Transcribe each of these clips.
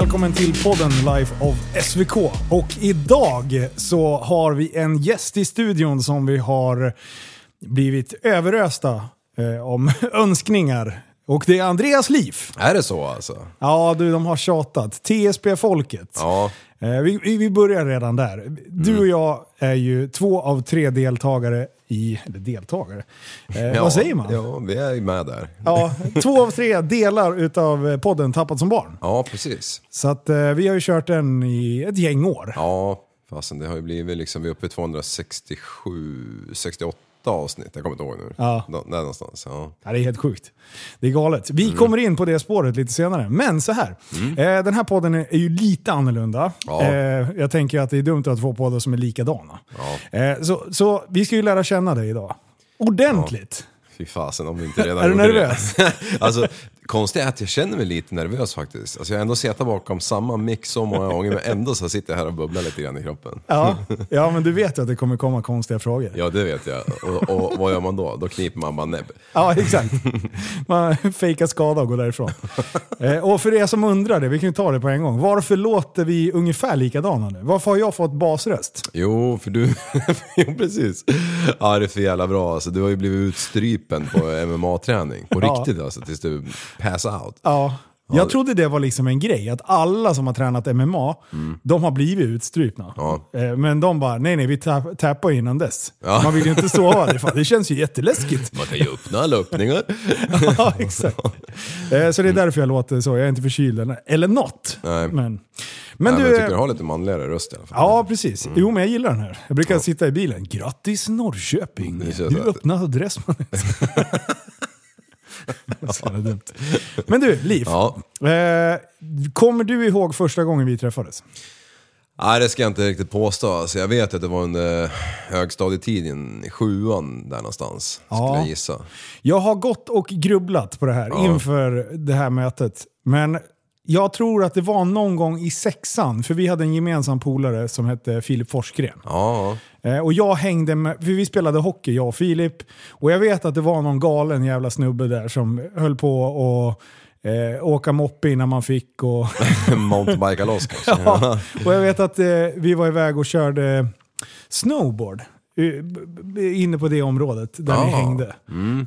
Välkommen till podden Life of SVK. Och idag så har vi en gäst i studion som vi har blivit överösta eh, om önskningar. Och det är Andreas Liv. Är det så alltså? Ja du, de har tjatat. TSB-folket. Ja. Eh, vi, vi börjar redan där. Du och jag är ju två av tre deltagare i... Eller deltagare? Eh, ja. Vad säger man? Ja. Ja, vi är med där. två av tre delar utav podden Tappat som barn. Ja, precis. Så att eh, vi har ju kört den i ett gäng år. Ja, fasen det har ju blivit liksom, vi är uppe i 267, 68 avsnitt, jag kommer inte ihåg nu. Ja. Nå- Där någonstans, ja. Ja, det är helt sjukt. Det är galet. Vi Mm. kommer in på det spåret lite senare. Men så här. Eh, den här podden är är ju lite annorlunda. Ja. Eh, jag tänker att det är dumt att ha två poddar som är likadana. Eh, så, så vi ska ju lära känna dig idag. Ordentligt. Fy fasen om vi inte redan Är du gjorde nervös? det. alltså, konstigt är att jag känner mig lite nervös faktiskt. Alltså jag har ändå suttit bakom samma mick så många gånger, men ändå så sitter jag här och bubblar lite grann i kroppen. Ja. ja, men du vet ju att det kommer komma konstiga frågor. Ja, det vet jag. Och, och vad gör man då? Då kniper man bara näbb. Ja, exakt. Man fejkar skada och går därifrån. Eh, och för er som undrar det, vi kan ju ta det på en gång. Varför låter vi ungefär likadana nu? Varför har jag fått basröst? Jo, för du... jo, precis. Ja, det är för jävla bra. Alltså, du har ju blivit utstrypen på MMA-träning. På Ja. riktigt alltså, tills du pass out. Ja. Jag trodde det var liksom en grej, att alla som har tränat MMA, de har blivit utstrypna. Ja. Eh, Men de bara, nej nej, vi tapp- tappar innan dess. Ja. Man vill ju inte sova, det, det känns ju jätteläskigt. Man kan ju öppna alla öppningar. ja, exakt. Eh, Så det är därför jag låter så, jag är inte förkyld eller, eller något. Nej. Men, men Nej, du... men jag tycker du har lite manligare röst i alla fall. Ja, precis. Jo, men jag gillar den här. Jag brukar sitta i bilen. Grattis Norrköping! Känns Du öppnade adressmannen. Så jävla dumt. Men du, Liv. Ja. Eh, kommer du ihåg första gången vi träffades? Nej, det ska jag inte riktigt påstå. Alltså, jag vet att det var under högstadietiden, i sjuan där någonstans, Ja. skulle jag gissa. Jag har gått och grubblat på det här Ja. inför det här mötet. Men jag tror att det var någon gång i sexan, för vi hade en gemensam polare som hette Filip Forsgren. Ja, Eh, och jag hängde med, för vi spelade hockey jag och Filip. Och jag vet att det var någon galen jävla snubbe där som höll på att eh, åka moppe innan man fick. Och, mountainbika loss kanske. ja, och jag vet att eh, vi var iväg och körde snowboard. eh, Inne på det området där ni Ja. hängde.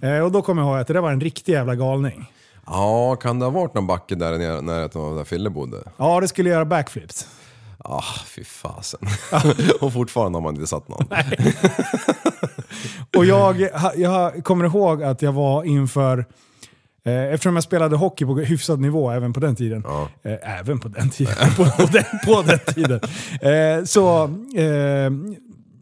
Eh, och då kommer jag ihåg att det där var en riktig jävla galning. Ja, kan det ha varit någon backe där i när- närheten av där Fille bodde? Ja, det skulle göra backflips. Ah, fy fasen. och fortfarande har man inte satt någon. Och jag, jag kommer ihåg att jag var inför, eh, eftersom jag spelade hockey på hyfsad nivå även på den tiden, Ja. eh, även på den tiden, på, den, på den tiden, eh, så, eh,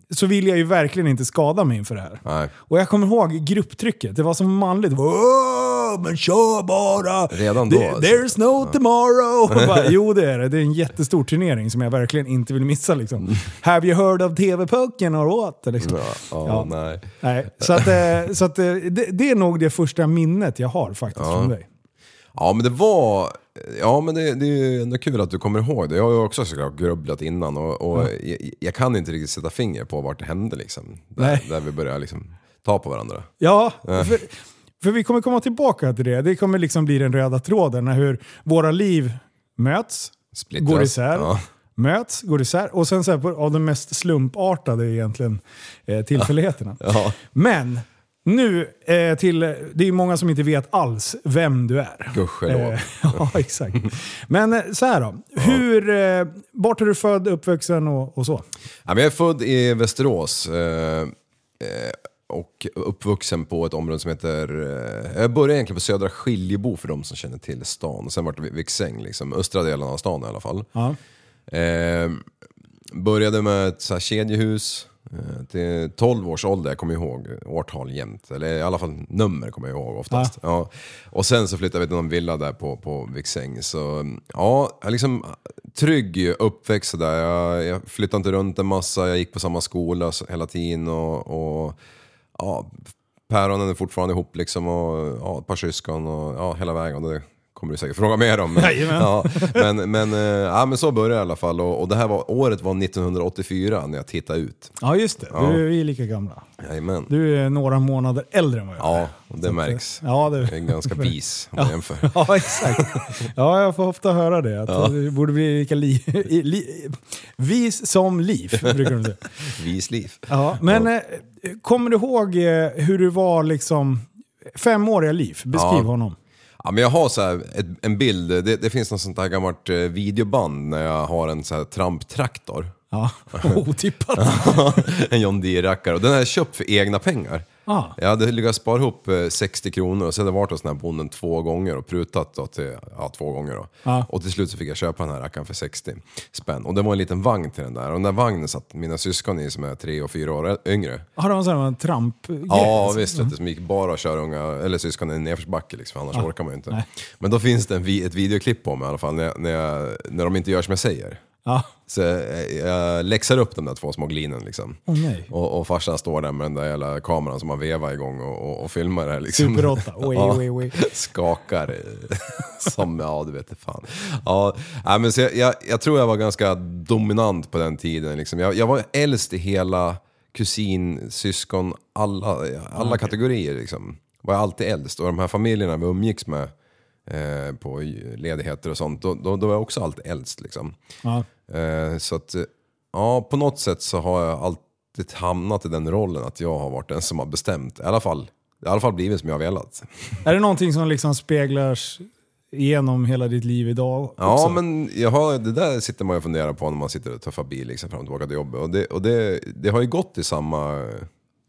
så vill jag ju verkligen inte skada mig inför det här. Nej. Och jag kommer ihåg grupptrycket, det var så manligt. Det var, Åh, men kör bara! Redan då, There- alltså. There's no tomorrow! Bara, jo det är det, det är en jättestor turnering som jag verkligen inte vill missa. Liksom. Have you heard of TV-pucken or what? Liksom. Ja, ja, Ja. nej. Nej, så att, eh, så att, eh, det, det är nog det första minnet jag har faktiskt från dig. Ja men det var, ja men det, det är ju ändå kul att du kommer ihåg det. Jag har ju också såklart grubblat innan och, och jag, jag kan inte riktigt sätta finger på vart det hände liksom. Där, Nej. där vi började liksom ta på varandra. Ja, för, för vi kommer komma tillbaka till det. Det kommer liksom bli den röda tråden, när hur våra liv möts, Splittras. går isär, Ja. möts, går isär och sen så här, på, av de mest slumpartade egentligen eh, tillfälligheterna. Ja. Men nu eh, till, det är många som inte vet alls vem du är. Gudskelov. Eh, ja, exakt. Men eh, så här då. Hur, eh, vart är du född, uppvuxen och, och så? Ja, jag är född i Västerås. Eh, eh, och uppvuxen på ett område som heter... Eh, jag började egentligen på Södra Skiljebo för de som känner till stan. Sen vart det Viksäng, liksom, östra delen av stan i alla fall. Ja. Började med ett så här kedjehus. Eh, till 12 års ålder, jag kommer ihåg årtal jämt. Eller i alla fall nummer kommer jag ihåg oftast. Ja. Och sen så flyttade vi till någon villa där på, på Viksäng. Så ja, liksom trygg uppväxt där. Jag, jag flyttade inte runt en massa, jag gick på samma skola hela tiden. Och, och ja, päronen är fortfarande ihop liksom. Och ja, ett par syskon och ja, hela vägen. Och det kommer du säkert fråga mer om. Jajamän. ja, men, men, eh, ja, men så började det i alla fall. Och, och det här var, året var 1984 när jag tittade ut. Ja, just det. Ja. Du är lika gamla. Jajamän. Du är några månader äldre än vad jag är. Ja, och det märks. Ja, det... Jag är ganska vis om man jämför. Ja, exakt. Ja, jag får ofta höra det. Att Du borde bli lika li, li, vis som liv, brukar de säga. Visliv. Ja, men eh, kommer du ihåg eh, hur du var liksom femåriga liv? Beskriv Ja. honom. Ja, men jag har så här ett, en bild, det, det finns något sånt här gammalt eh, videoband när jag har en så här tramptraktor. Ja, otippat. en John Deere-rackare och den har jag köpt för egna pengar. Ah. Jag hade lyckats spara ihop eh, 60 kronor och så hade jag varit hos den här bonden två gånger och prutat då till, ja två gånger då. Ja. Och till slut så fick jag köpa den här rackaren för 60 spänn. Och det var en liten vagn till den där och den där vagnen satt mina syskon i som är tre och fyra år yngre. Har du en sån här trampgrej? Ja alltså? visst, vet du, som gick bara att köra unga, eller syskon i nedförsbacke liksom, annars orkar man ju inte. Nej. Men då finns det en, ett videoklipp på mig i alla fall, när, jag, när, jag, när de inte gör som jag säger. Ja. Så jag, läxar upp de där två små glinen liksom. Åh nej. Och, och farsan står där med den där jävla kameran som har vevat igång och, och, och filmar det här liksom. Super 8. Oj, Ja. oj, oj. Skakar som, ja du vet fan. Ja, men så jag, jag, jag tror jag var ganska dominant på den tiden. Liksom. Jag, jag var äldst i hela kusin, syskon, alla, alla kategorier liksom. Var jag alltid äldst och de här familjerna vi umgicks med eh, på ledigheter och sånt, då, då, då var jag också alltid äldst liksom. Ja. Eh, så att, eh, ja på något sätt så har jag alltid hamnat i den rollen att jag har varit den som har bestämt. I alla fall, i alla fall blivit som jag har velat. Är det någonting som liksom speglas igenom hela ditt liv idag också? Ja men jag har, det där sitter man ju och funderar på när man sitter och tuffar bil liksom, fram och tillbaka till jobbet. Och, det, och det, det har ju gått i samma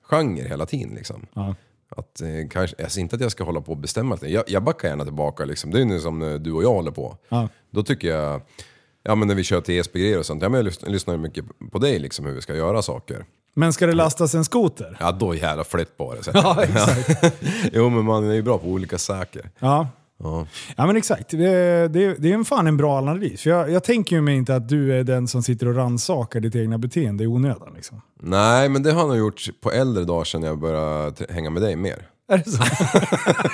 genre hela tiden liksom. Ja. Att, eh, kanske, alltså inte att jag ska hålla på och bestämma. Jag, jag backar gärna tillbaka liksom. Det är ju som när du och jag håller på. Ja. Då tycker jag, ja men när vi kör TSB-grejer och sånt, ja men jag lys- lyssnar ju mycket på dig liksom hur vi ska göra saker. Men ska det lastas en skoter? Ja då jävla flytt på det. Så. Ja, exakt. jo men man är ju bra på olika saker. Ja. Ja. Ja men exakt, det, det, det är en fan en bra analys. För jag, jag tänker ju mig inte att du är den som sitter och rannsakar ditt egna beteende i onödan. Liksom. Nej men det har jag nog gjort på äldre dagar sedan jag började hänga med dig mer. Är det så?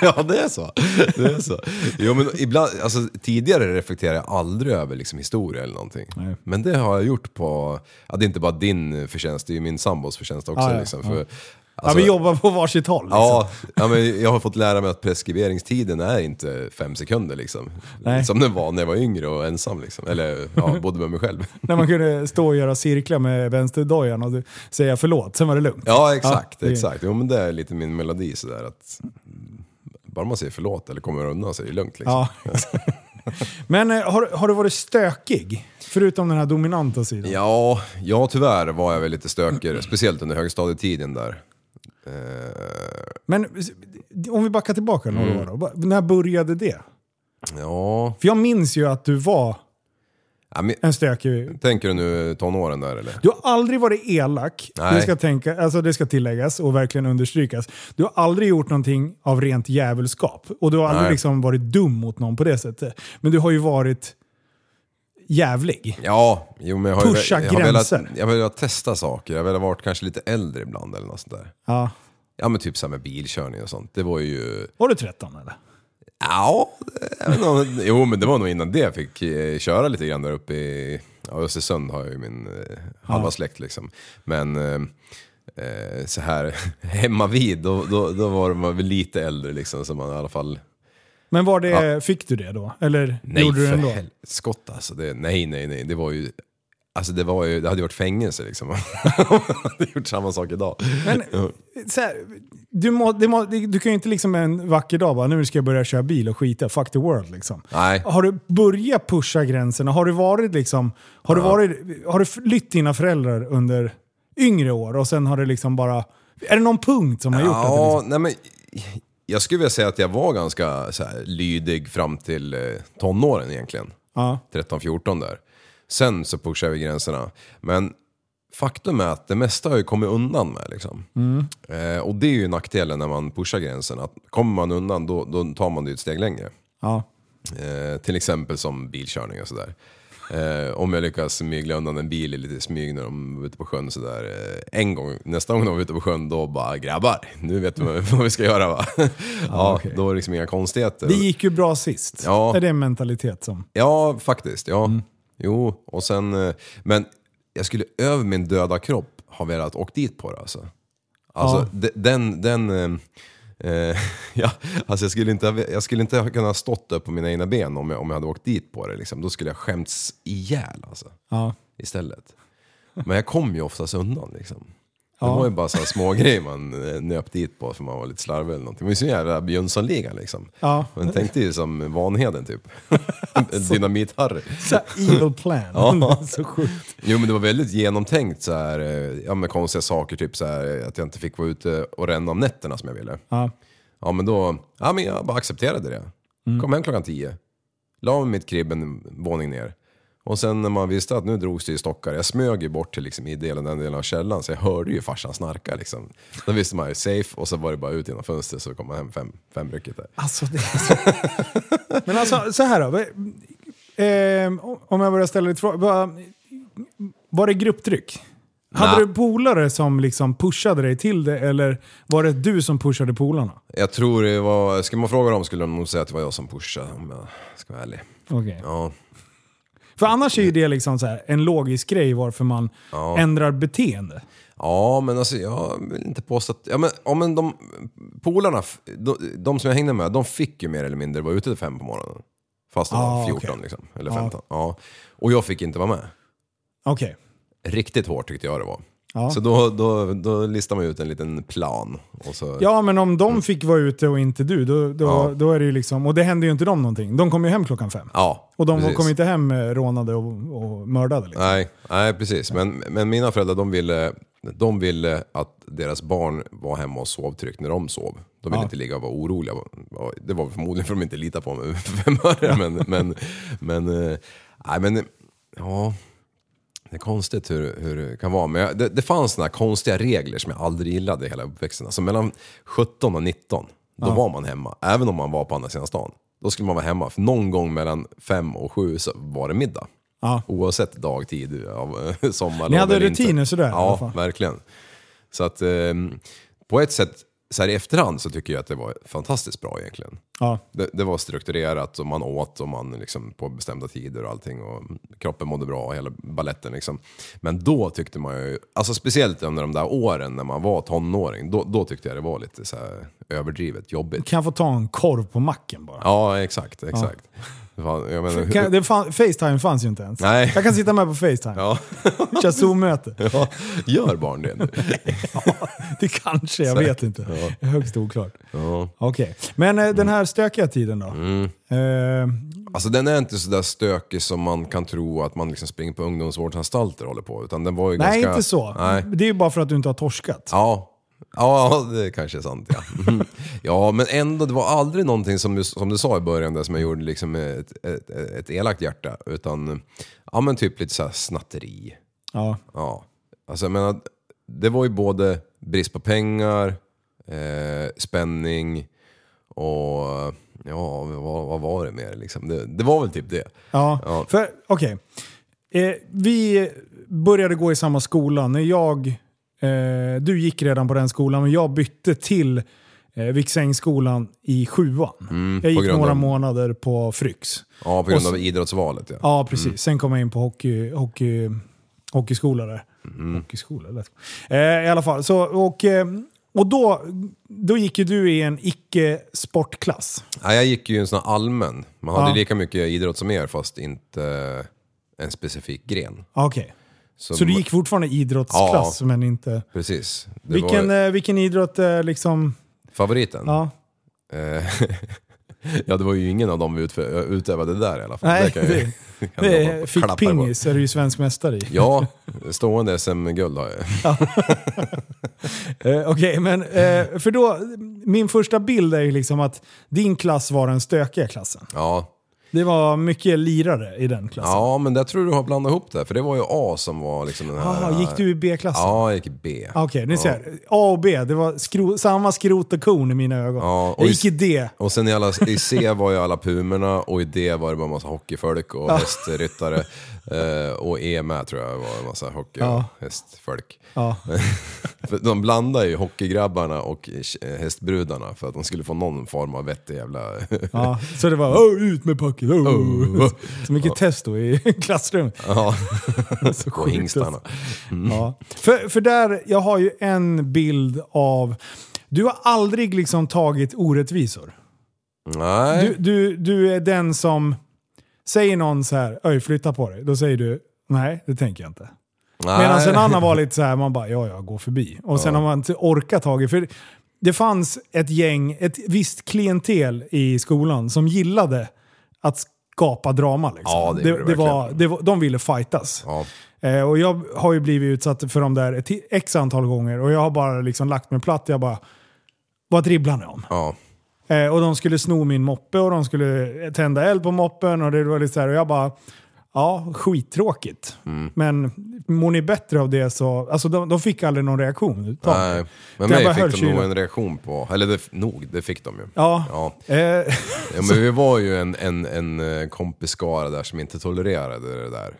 ja det är så. Det är så. Jo men ibland, alltså tidigare reflekterar jag aldrig över liksom historia eller någonting. Nej. Men det har jag gjort på, ja det är inte bara din förtjänst, det är ju min sambos förtjänst också. Ja, liksom, ja. för, ja, alltså- vi jobbar på varsitt håll. Liksom. Ja, ja men jag har fått lära mig att preskriberingstiden är inte fem sekunder liksom. Nej. Som den var när jag var yngre och ensam liksom. Eller ja, bodde med mig själv. När man kunde stå och göra cirklar med vänsterdojan och säga förlåt, sen var det lugnt. Ja exakt, Ja, det- exakt. Jo men det är lite min melodi sådär att bara man säger förlåt eller kommer undan så är det lugnt liksom. Ja. Men eh, har, har du varit stökig? Förutom den här dominanta sidan? Ja, ja tyvärr var jag väl lite stökigare, speciellt under högstadietiden där. Eh, Men om vi backar tillbaka några Mm. år då. När började det? ja, För jag minns ju att du var ja men, en stökig... tänker du nu tonåren där eller? Du har aldrig varit elak, Nej. det ska, tänka, alltså det ska tilläggas och verkligen understrykas. Du har aldrig gjort någonting av rent djävulskap. Och du har aldrig liksom varit dum mot någon på det sättet. Men du har ju varit jävlig. Ja, jo men jag har, Pusha jag har velat, jag har velat testa saker, jag har velat varit kanske lite äldre ibland eller något sånt där. Ja. Ja men typ så här med bilkörning och sånt, det var ju... Var du 13 eller? Ja, jag inte, jo men det var nog innan det jag fick eh, köra lite grann där uppe i ja, Östersund har jag ju min eh, halva släkt liksom. Men eh, eh, så här hemma vid då, då, då var man väl lite äldre liksom så man i alla fall... Men var det, fick du det då? Eller Nej gjorde du det ändå? helskott alltså, det, nej nej nej, det var ju... Alltså det var ju, det hade ju varit fängelse liksom. Man hade gjort samma sak idag. Men, här, du, må, det må, du kan ju inte liksom en vacker dag bara nu ska jag börja köra bil och skita, fuck the world liksom. Nej. Har du börjat pusha gränserna? Har du varit liksom, har du, varit, har du lytt dina föräldrar under yngre år och sen har det liksom bara, är det någon punkt som har gjort att det Ja, liksom, nej men jag skulle vilja säga att jag var ganska så här, lydig fram till eh, tonåren egentligen. ja. 13-14 där. Sen så pushade vi gränserna. Men faktum är att det mesta har ju kommit undan med. Liksom. Eh, och det är ju nackdelen när man pushar gränserna. Att kommer man undan då, då tar man det ett steg längre. ja. Eh, till exempel som bilkörning och sådär. Eh, om jag lyckas mygla undan en bil i lite smyg när de var ute på sjön sådär. Eh, en gång, nästa gång de var ute på sjön, då bara grabbar, nu vet vi vad vi ska göra va? ja, okej. då är det liksom inga konstigheter. Det gick ju bra sist. Ja. Är det en mentalitet som... Ja, faktiskt. Ja. Mm. Jo, och sen... eh, Men jag skulle över min döda kropp ha velat åkt dit på det alltså. Alltså Ja. de- den... den eh, ja, alltså jag, skulle inte, ha- jag skulle inte ha kunnat stått upp på mina egna ben om jag, om jag hade åkt dit på det. Liksom. Då skulle jag skämts ihjäl alltså, Ja. istället. Men jag kom ju oftast undan liksom. Det Ja. var ju bara så små grejer man eh, nöp dit på för man var lite slarvig eller någonting. Det var ju så jävla Jönssonligan liksom. Ja. Man tänkte ju som Vanheden typ. Dynamit-Harry. Så evil plan. Ja. så sjukt. Jo men det var väldigt genomtänkt så här, eh, ja med konstiga saker, typ så här, att jag inte fick vara ute och ränna om nätterna som jag ville. Ja. Ja men då, ja men jag bara accepterade det. Kom hem klockan tio, la mig mitt kribb en våning ner. Och sen när man visste att nu drogs det i stockar, jag smög ju bort till liksom, i delen, den delen av källan så jag hörde ju farsan snarka liksom. Då visste man ju safe och så var det bara ut genom fönstret så kom man hem fem, fem rycket där. Alltså, det är så... Men alltså, så här då. Eh, om jag börjar ställa lite frågor. Var, det grupptryck? Hade Nej. du polare som liksom pushade dig till det eller var det du som pushade polarna? Jag tror det var, ska man fråga dem skulle de nog säga att det var jag som pushade om jag ska vara ärlig. Okej. Ja, För annars är ju det liksom så här, en logisk grej varför man Ja. ändrar beteende. Ja, men alltså jag vill inte påstå att... Ja, men, ja, men de polarna, de, de som jag hängde med, de fick ju mer eller mindre vara ute till fem på morgonen. Fast de Ah, var 14 okej. liksom, eller Ja. 15. Ja. Och jag fick inte vara med. Okej. Riktigt hårt tyckte jag det var. Ja. Så då, då, då listar man ut en liten plan. Och så, Ja, men om de fick vara ute och inte du, då, då, Ja. då är det ju liksom... Och det hände ju inte dem någonting. De kom ju hem klockan fem. ja Och de precis. kom inte hem eh, rånade och, och mördade. Liksom. Nej, nej, precis. Men, men mina föräldrar de ville, de ville att deras barn var hemma och sov tryggt när de sov. De ville Ja. inte ligga och vara oroliga. Det var förmodligen för att de inte litade på mig för fem öre. Men, men, men, eh, nej, men ja, det är konstigt hur, hur det kan vara. Men jag, det, det fanns såna här konstiga regler som jag aldrig gillade i hela uppväxten. Alltså mellan 17 och 19, då var man hemma. Även om man var på andra sidan stan. Då skulle man vara hemma. För någon gång mellan 5 och 7 så var det middag. Ja. Oavsett dagtid av sommarlov Ni hade eller inte. rutiner sådär i alla Ja, fall. verkligen. Så att eh, på ett sätt, så här i efterhand så tycker jag att det var fantastiskt bra egentligen. Ja. Det, det var strukturerat och man åt och man liksom på bestämda tider och allting och kroppen mådde bra och hela balletten liksom. Men då tyckte man ju, alltså speciellt under de där åren när man var tonåring, då, då tyckte jag det var lite så överdrivet jobbigt. Kan jag få ta en korv på macken bara? Ja, exakt, exakt. Fan, jag menar, Kan, det fan, Facetime fanns ju inte ens. Nej. Jag kan sitta med på Facetime. Ja, Köra Zoom-möte. ja, gör barn det nu? Det kanske, jag vet inte. Det är högst oklart. Ja. Okej, men eh, den här stökiga tiden då? Mm. Eh, Alltså den är inte så där stökig som man kan tro att man liksom springer på ungdomsvårdsanstalter och håller på. Utan den var ju nej, ganska... inte så. Nej. Det är ju bara för att du inte har torskat. Ja. Ja, det kanske är sant ja. Mm. Ja, men ändå, det var aldrig någonting som du, som du sa i början där som jag gjorde liksom ett, ett, ett elakt hjärta. Utan, ja men typ lite såhär snatteri. Ja. Ja. Alltså jag menar, det var ju både brist på pengar, eh, spänning och ja, vad, vad var det mer liksom? Det, det var väl typ det. Ja, Ja. för okej. Eh, vi började gå i samma skola. När jag, eh, du gick redan på den skolan, men jag bytte till eh, Viksängsskolan i sjuan. jag Mm, på gick några av- månader på Fryx. Ja, på grund Och av idrottsvalet ja. Ja, precis. Sen kom jag in på hockey, hockey, hockeyskola där. Mm. Hockeyskola, lätt. eh, I alla fall. Så, och eh, och då, då gick ju du i en icke-sportklass. Ja, jag gick ju en sån här allmän. Man hade Ja. lika mycket idrott som er fast inte en specifik gren. Okej. Så du gick fortfarande idrottsklass, men inte... Precis. Det Vilken, var eh, vilken idrott är liksom... favoriten. Ja. Eh, ja, det var ju ingen av dem vi utfö- utövade där i alla fall. Nej, det kan jag, kan Det är bara klappa på. Är du ju svensk mästare i. Ja, stående SM-guld har jag. Eh, Okej, men eh, för då, min första bild är ju liksom att din klass var den stökiga klassen. Ja. Det var mycket lirare i den klassen. Ja, men där tror du har blandat ihop det. För det var ju A som var liksom den här... Jaha, gick du i B-klassen? Ja, jag gick i B. Okej, ni ser. A och B, det var skro, samma skrot och korn i mina ögon. Ja, och jag i- gick i D. Och sen i, alla, i C var ju alla pumerna och i D var det bara en massa hockeyfolk och hästryttare. Eh, och E med tror jag var en massa hockey och Ja. hästfolk. Ja. För de blandade ju hockeygrabbarna och eh, hästbrudarna för att de skulle få någon form av vettig jävla... Ja, så det var oh, ut med pucken. Oh. Oh. Så mycket testo i klassrummet. ja, Så och sjukt. hingstarna. Ja. För, för där, jag har ju en bild av... Du har aldrig liksom tagit orättvisor. Nej. Du, du, du är den som... Säger någon så här, öj flytta på dig. Då säger du, nej det tänker jag inte. Medan en annan var lite så här, man bara, ja ja, gå förbi. Och sen har man inte orkat tagit, för det fanns ett gäng, ett visst klientel i skolan som gillade att skapa drama. Liksom. Ja, det det det var, det var, De ville fightas. Ja. Eh, och jag har ju blivit utsatt för de där ett x antal gånger och jag har bara liksom lagt mig platt. Jag bara, vad dribblar ni om? Ja. Eh, och de skulle sno min moppe och de skulle tända eld på moppen och det var lite så här, och jag bara, ja, skittråkigt. Mm. Men mår ni bättre av det så, alltså de, de fick aldrig någon reaktion. Nej. Men mig fick de nog en reaktion på. Eller det, nog, det fick de ju. Ja. Ja. Eh, Ja, men vi var ju en, en, en eh, kompisskara där som inte tolererade det där.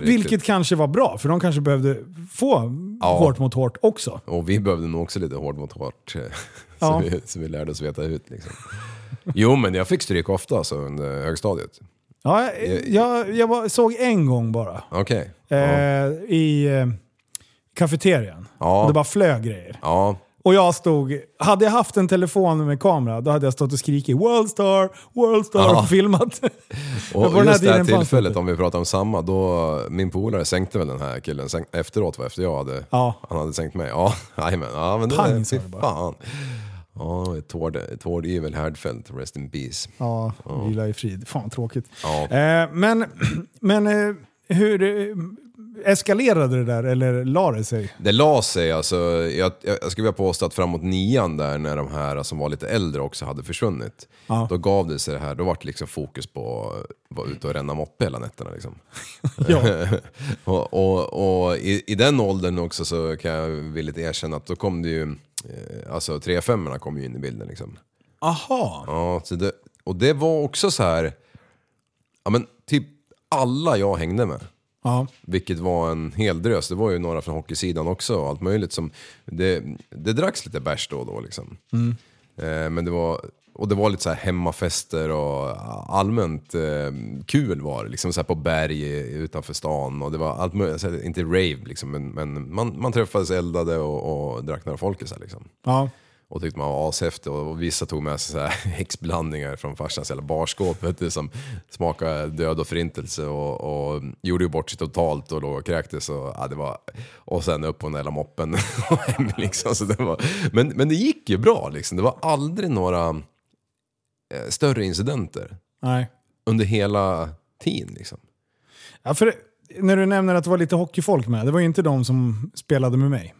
vilket kanske var bra, för de kanske behövde få Ja. hårt mot hårt också. Och vi behövde nog också lite hård mot hårt. eh, Ja. Så, vi, så vi lärde oss veta ut liksom. Jo men jag fick stryk ofta alltså, under högstadiet. Ja, jag, jag, jag var, såg en gång bara. Okej. Eh, Ja. I eh, kafeterian. Ja. Det bara flög grejer. ja. Och jag stod, hade jag haft en telefon med kamera, då hade jag stått och skrikit Worldstar, Worldstar Ja. och filmat. Och på just det här tillfället, om vi pratar om samma, då min polare sänkte väl den här killen efteråt, va? efter jag hade, Ja. han hade sänkt mig. Ja, jajamän. Ja, men det, Pang, fy fan. Ja, Tord, Yvel Härdfeldt, rest in peace. Ja, vila i frid. Fan tråkigt. Ja. Eh, men men eh, hur eh, eskalerade det där eller la det sig? Det la sig alltså, jag, jag, skulle vilja påstå att framåt nian där när de här som var lite äldre också hade försvunnit. Ja. Då gav det sig det här, då var det liksom fokus på att vara ute och ränna moppe hela nätterna liksom. Ja. och och, och i, i den åldern också så kan jag villigt erkänna att då kom det ju, eh, alltså 3-5 kom ju in i bilden liksom. Aha. Ja, så det, och det var också så här, ja men typ alla jag hängde med. Ja. Vilket var en hel drös. Det var ju några från hockeysidan också och allt möjligt. Som, det, det dracks lite bärs då och då liksom. Eh, men det var, och det var lite så här hemmafester och allmänt eh, kul var det. Liksom så här på berg utanför stan och det var allt möjligt. Så här, inte rave liksom men, men man, man träffades, eldade och, och drack några folkisar liksom. Ja. Och tyckte man var ashäftig och vissa tog med sig så här häxblandningar från farsans jävla barskåp vet du, som smakade död och förintelse och, och gjorde ju bort sig totalt och låg och kräktes. Och, ja, det var, och sen upp på den jävla moppen och hem liksom. Så det var, men, men det gick ju bra liksom. Det var aldrig några större incidenter Nej. under hela tiden liksom. Ja, för när du nämner att det var lite hockeyfolk med, det var ju inte de som spelade med mig.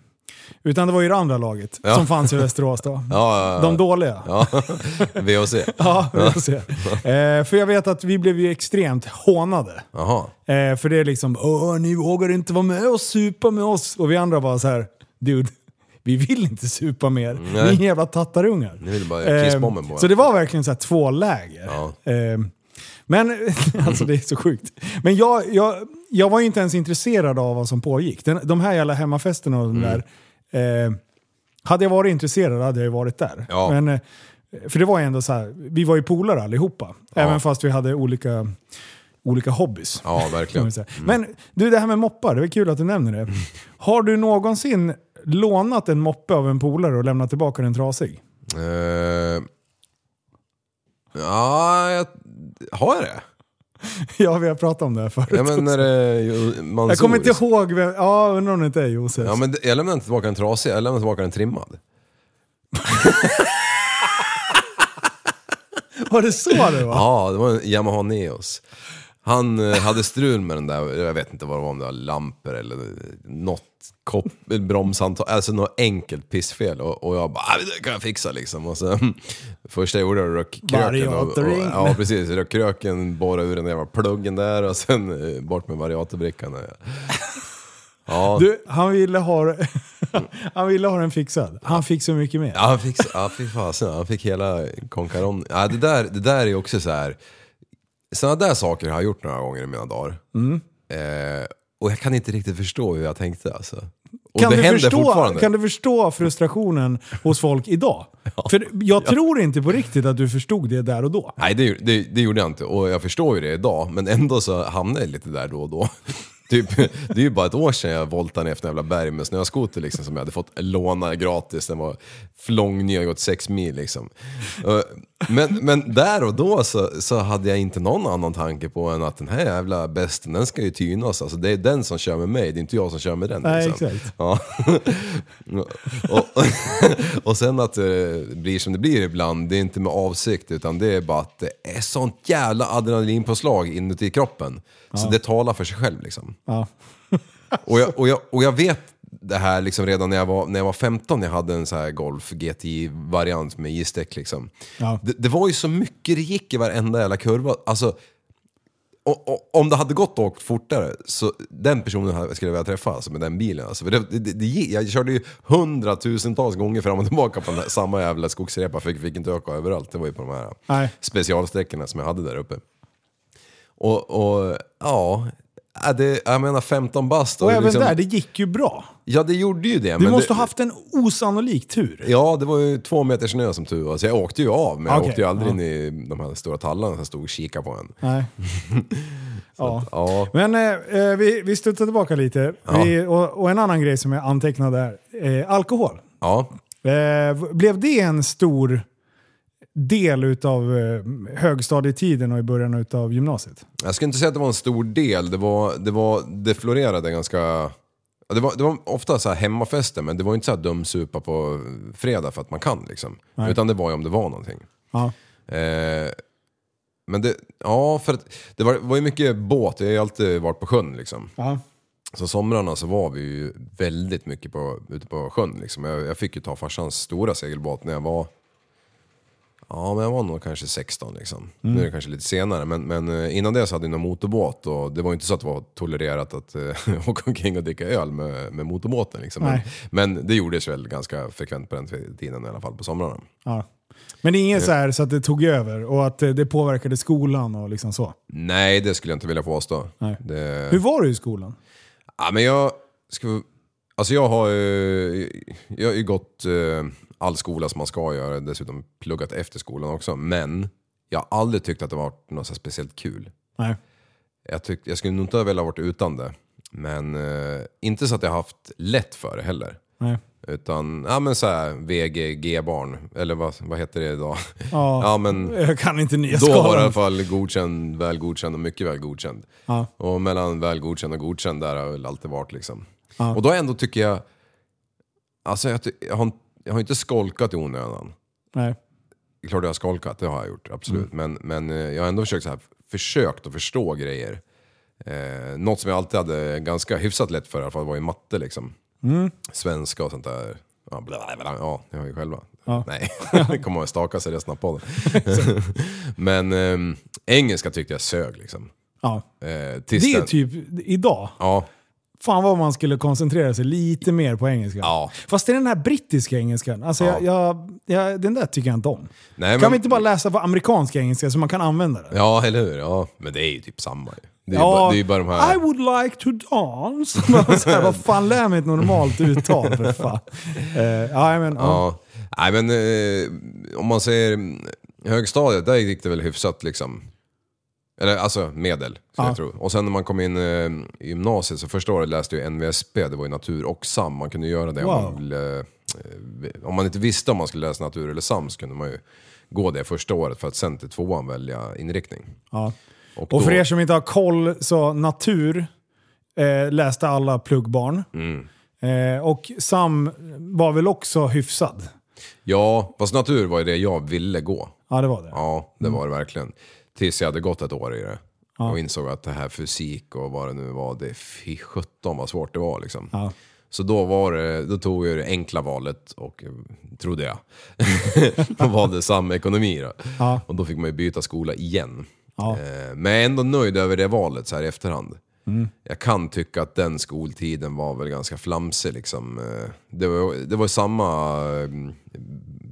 Utan det var ju det andra laget Ja. som fanns i Västerås då. Ja, ja. De dåliga. Ja, VHC. Ja, se. Eh, för jag vet att vi blev ju extremt hånade. Eh, för det är liksom, åh ni vågar inte vara med och supa med oss. Och vi andra bara så här, dude, vi vill inte supa mer. Ni är Nej. jävla tattarungar. Ni vill bara göra kissbomben på Så det var verkligen så här två läger. Ja. Eh, men, alltså det är så sjukt. Men jag, jag, jag var ju inte ens intresserad av vad som pågick. Den, de här jävla hemmafesterna och de Mm. där. Eh, hade jag varit intresserad hade jag ju varit där. Ja. Men, eh, för det var ju ändå så här, vi var ju polare allihopa. Även fast vi hade olika, olika hobbys. Ja, verkligen. säga. Men du, det här med moppar, det var kul att du nämner det. Har du någonsin lånat en moppe av en polare och lämnat tillbaka den trasig? Eh, ja, jag, har jag det? ja, vi har pratat om det här förut. Ja men när det ju Mansour. jag kommer inte ihåg, vem, ja undrar om det inte är Josef. Ja men jag lämnar inte tillbaka en trasig, jag lämnar tillbaka en trimmad. Var det så det var? Ja, det var en Yamaha Neos. Han eh, hade strul med den där, jag vet inte vad det var, om det var lampor eller något kopp, bromshandtag, alltså något enkelt pissfel. Och, och jag bara, "Ah, det kan jag fixa liksom. Och sen, första jag gjorde var kröken. Och, och, ja precis, röck kröken, borra ur den jävla pluggen där och sen eh, bort med variatorbrickan. Ja, Du, han ville ha, han ville ha den fixad. Han fick så mycket mer. Ja, han fick, ja fy fasen, han fick hela konkaron. Ja, det, där, det där är också så här. Sådana där saker har jag gjort några gånger i mina dagar. Mm. Eh, och jag kan inte riktigt förstå hur jag tänkte alltså. Och Kan det du, händer förstå, fortfarande. kan du förstå frustrationen hos folk idag? För jag tror inte på riktigt att du förstod det där och då. Nej, det, det, det gjorde jag inte. Och jag förstår ju det idag. Men ändå så hamnar jag lite där då och då. Typ, det är ju bara ett år sedan jag voltade ner för en jävla berg med snöskoter liksom, som jag hade fått låna gratis. Den var flångny och gått sex mil liksom. Men, men där och då så, så hade jag inte någon annan tanke på än att den här jävla besten, den ska ju tynas. Alltså, det är den som kör med mig, det är inte jag som kör med den. Nej, liksom. exakt. Ja. och, och sen att det blir som det blir ibland, det är inte med avsikt utan det är bara att det är sånt jävla adrenalinpåslag inuti kroppen. Så det talar för sig själv liksom. Ja. Och jag, och jag, och jag vet det här liksom redan när jag, var, när jag var 15, jag hade en så här Golf GTI-variant med isdäck liksom. Ja. Det, det var ju så mycket det gick i varenda jävla kurva. Alltså, och, och, om det hade gått och åkt fortare, så den personen skulle jag vilja träffa alltså, med den bilen. Alltså, det, det, det, jag körde ju hundratusentals gånger fram och tillbaka på den här, samma jävla skogsrepa, fick, fick inte öka överallt. Det var ju på de här Nej. specialsträckorna som jag hade där uppe. Och, och ja, ja, det, jag menar 15 bast. Och även liksom- där, det gick ju bra. Ja, det gjorde ju det. Du måste det, ha haft en osannolik tur. Ja, det var ju två meter snö som tur var, så jag åkte ju av. Men jag Okej, åkte ju aldrig ja. in i de här stora tallarna som stod och kikade på en. Nej. ja. Ja, Men eh, eh, vi, vi studsar tillbaka lite. Vi, och, och en annan grej som jag antecknade där. Eh, alkohol. ja. Eh, blev det en stor del utav eh, högstadietiden och i början utav gymnasiet? Jag skulle inte säga att det var en stor del. Det, var, det, var, det florerade ganska... Det var, det var ofta så här hemmafester, men det var inte så här dumsupa på fredag för att man kan. Liksom. Utan det var ju om det var någonting. Eh, men det, ja, för att det var, var ju mycket båt. Jag har ju alltid varit på sjön liksom. Ja. Så somrarna så var vi ju väldigt mycket på, ute på sjön. Liksom. Jag, jag fick ju ta farsans stora segelbåt när jag var... Ja, men jag var nog kanske 16 liksom. Nu är det kanske lite senare, men, men eh, innan det så hade jag någon motorbåt och det var inte så att det var tolererat att uh, åka omkring och dricka öl med, med motorbåten. Liksom. Men, men det gjordes väl ganska frekvent på den tiden i alla fall, på somrarna. Ja. Men det är inget så, här så att det tog över och att eh, det påverkade skolan och liksom så? Nej, det skulle jag inte vilja påstå. Det... Hur var du i skolan? Ja, men jag... Ska... Alltså jag har ju... Jag har ju gått eh, all skola som man ska göra, dessutom pluggat efter skolan också. Men jag har aldrig tyckt att det varit något så speciellt kul. Nej. Jag, tyck, jag skulle nog inte ha velat varit utan det. Men eh, inte så att jag haft lätt för det heller. Nej. Utan, ja men så här VG-G-barn, eller vad, vad heter det idag? Ja, Ja men Jag kan inte nya då var det i alla fall godkänd, väl godkänd och mycket väl godkänd. Ja. Och mellan väl godkänd och godkänd där har det väl alltid varit liksom. Ja. Och då ändå tycker jag, alltså jag, jag, har, jag har inte skolkat i onödan. Nej. Det är klart jag har skolkat, det har jag gjort, absolut. Men, men eh, jag har ändå försökt, så här, försökt att förstå grejer. Eh, något som jag alltid hade ganska hyfsat lätt för i alla fall var ju matte liksom. Svenska och sånt där. Ja, bla, bla, ja ni hör ju själva. Ja. Nej, det kommer att staka sig resten av podden. Men ehm, engelska tyckte jag sög liksom. Ja. Eh, Det är den- typ idag. Ja, Fan vad man skulle koncentrera sig lite mer på engelskan. Ja. Fast det är den här brittiska engelskan. Alltså Ja. jag, jag, jag, den där tycker jag inte om. Nej, kan men- vi inte bara läsa på amerikansk engelska så man kan använda det? ja eller hur? Ja, men det är ju typ samma ju. Det är, Ja, bara, det är bara de här... I would like to dance. Så här, vad fan, lär mig ett normalt uttal för fan. Eh, ja, men, ja. Ja. Nej men eh, om man säger högstadiet, där gick det väl hyfsat liksom. Eller alltså medel, skulle Ja. jag tro. Och sen när man kom in eh, i gymnasiet så första året läste jag NVSP, det var ju natur och sam. Man kunde göra det om, Wow. man ville, eh, om man inte visste om man skulle läsa natur eller sam så kunde man ju gå det första året för att sen till tvåan välja inriktning. Ja. Och, Och för då- er som inte har koll, så natur eh, läste alla pluggbarn. Mm. Eh, och Sam var väl också hyfsad? Ja, fast natur var ju det jag ville gå. Ja, det var det. Ja, det var det verkligen. Tills jag hade gått ett år i det. Och insåg att det här fysik och vad det nu var, det fy sjutton vad svårt det var liksom. Ja. Så då, var det, då tog jag det enkla valet, och, trodde jag. och valde samekonomi då. Ja. Och då fick man ju byta skola igen. Ja. Eh, Men jag är ändå nöjd över det valet så här i efterhand. Mm. Jag kan tycka att den skoltiden var väl ganska flamsig liksom. Eh, Det var, det var samma eh,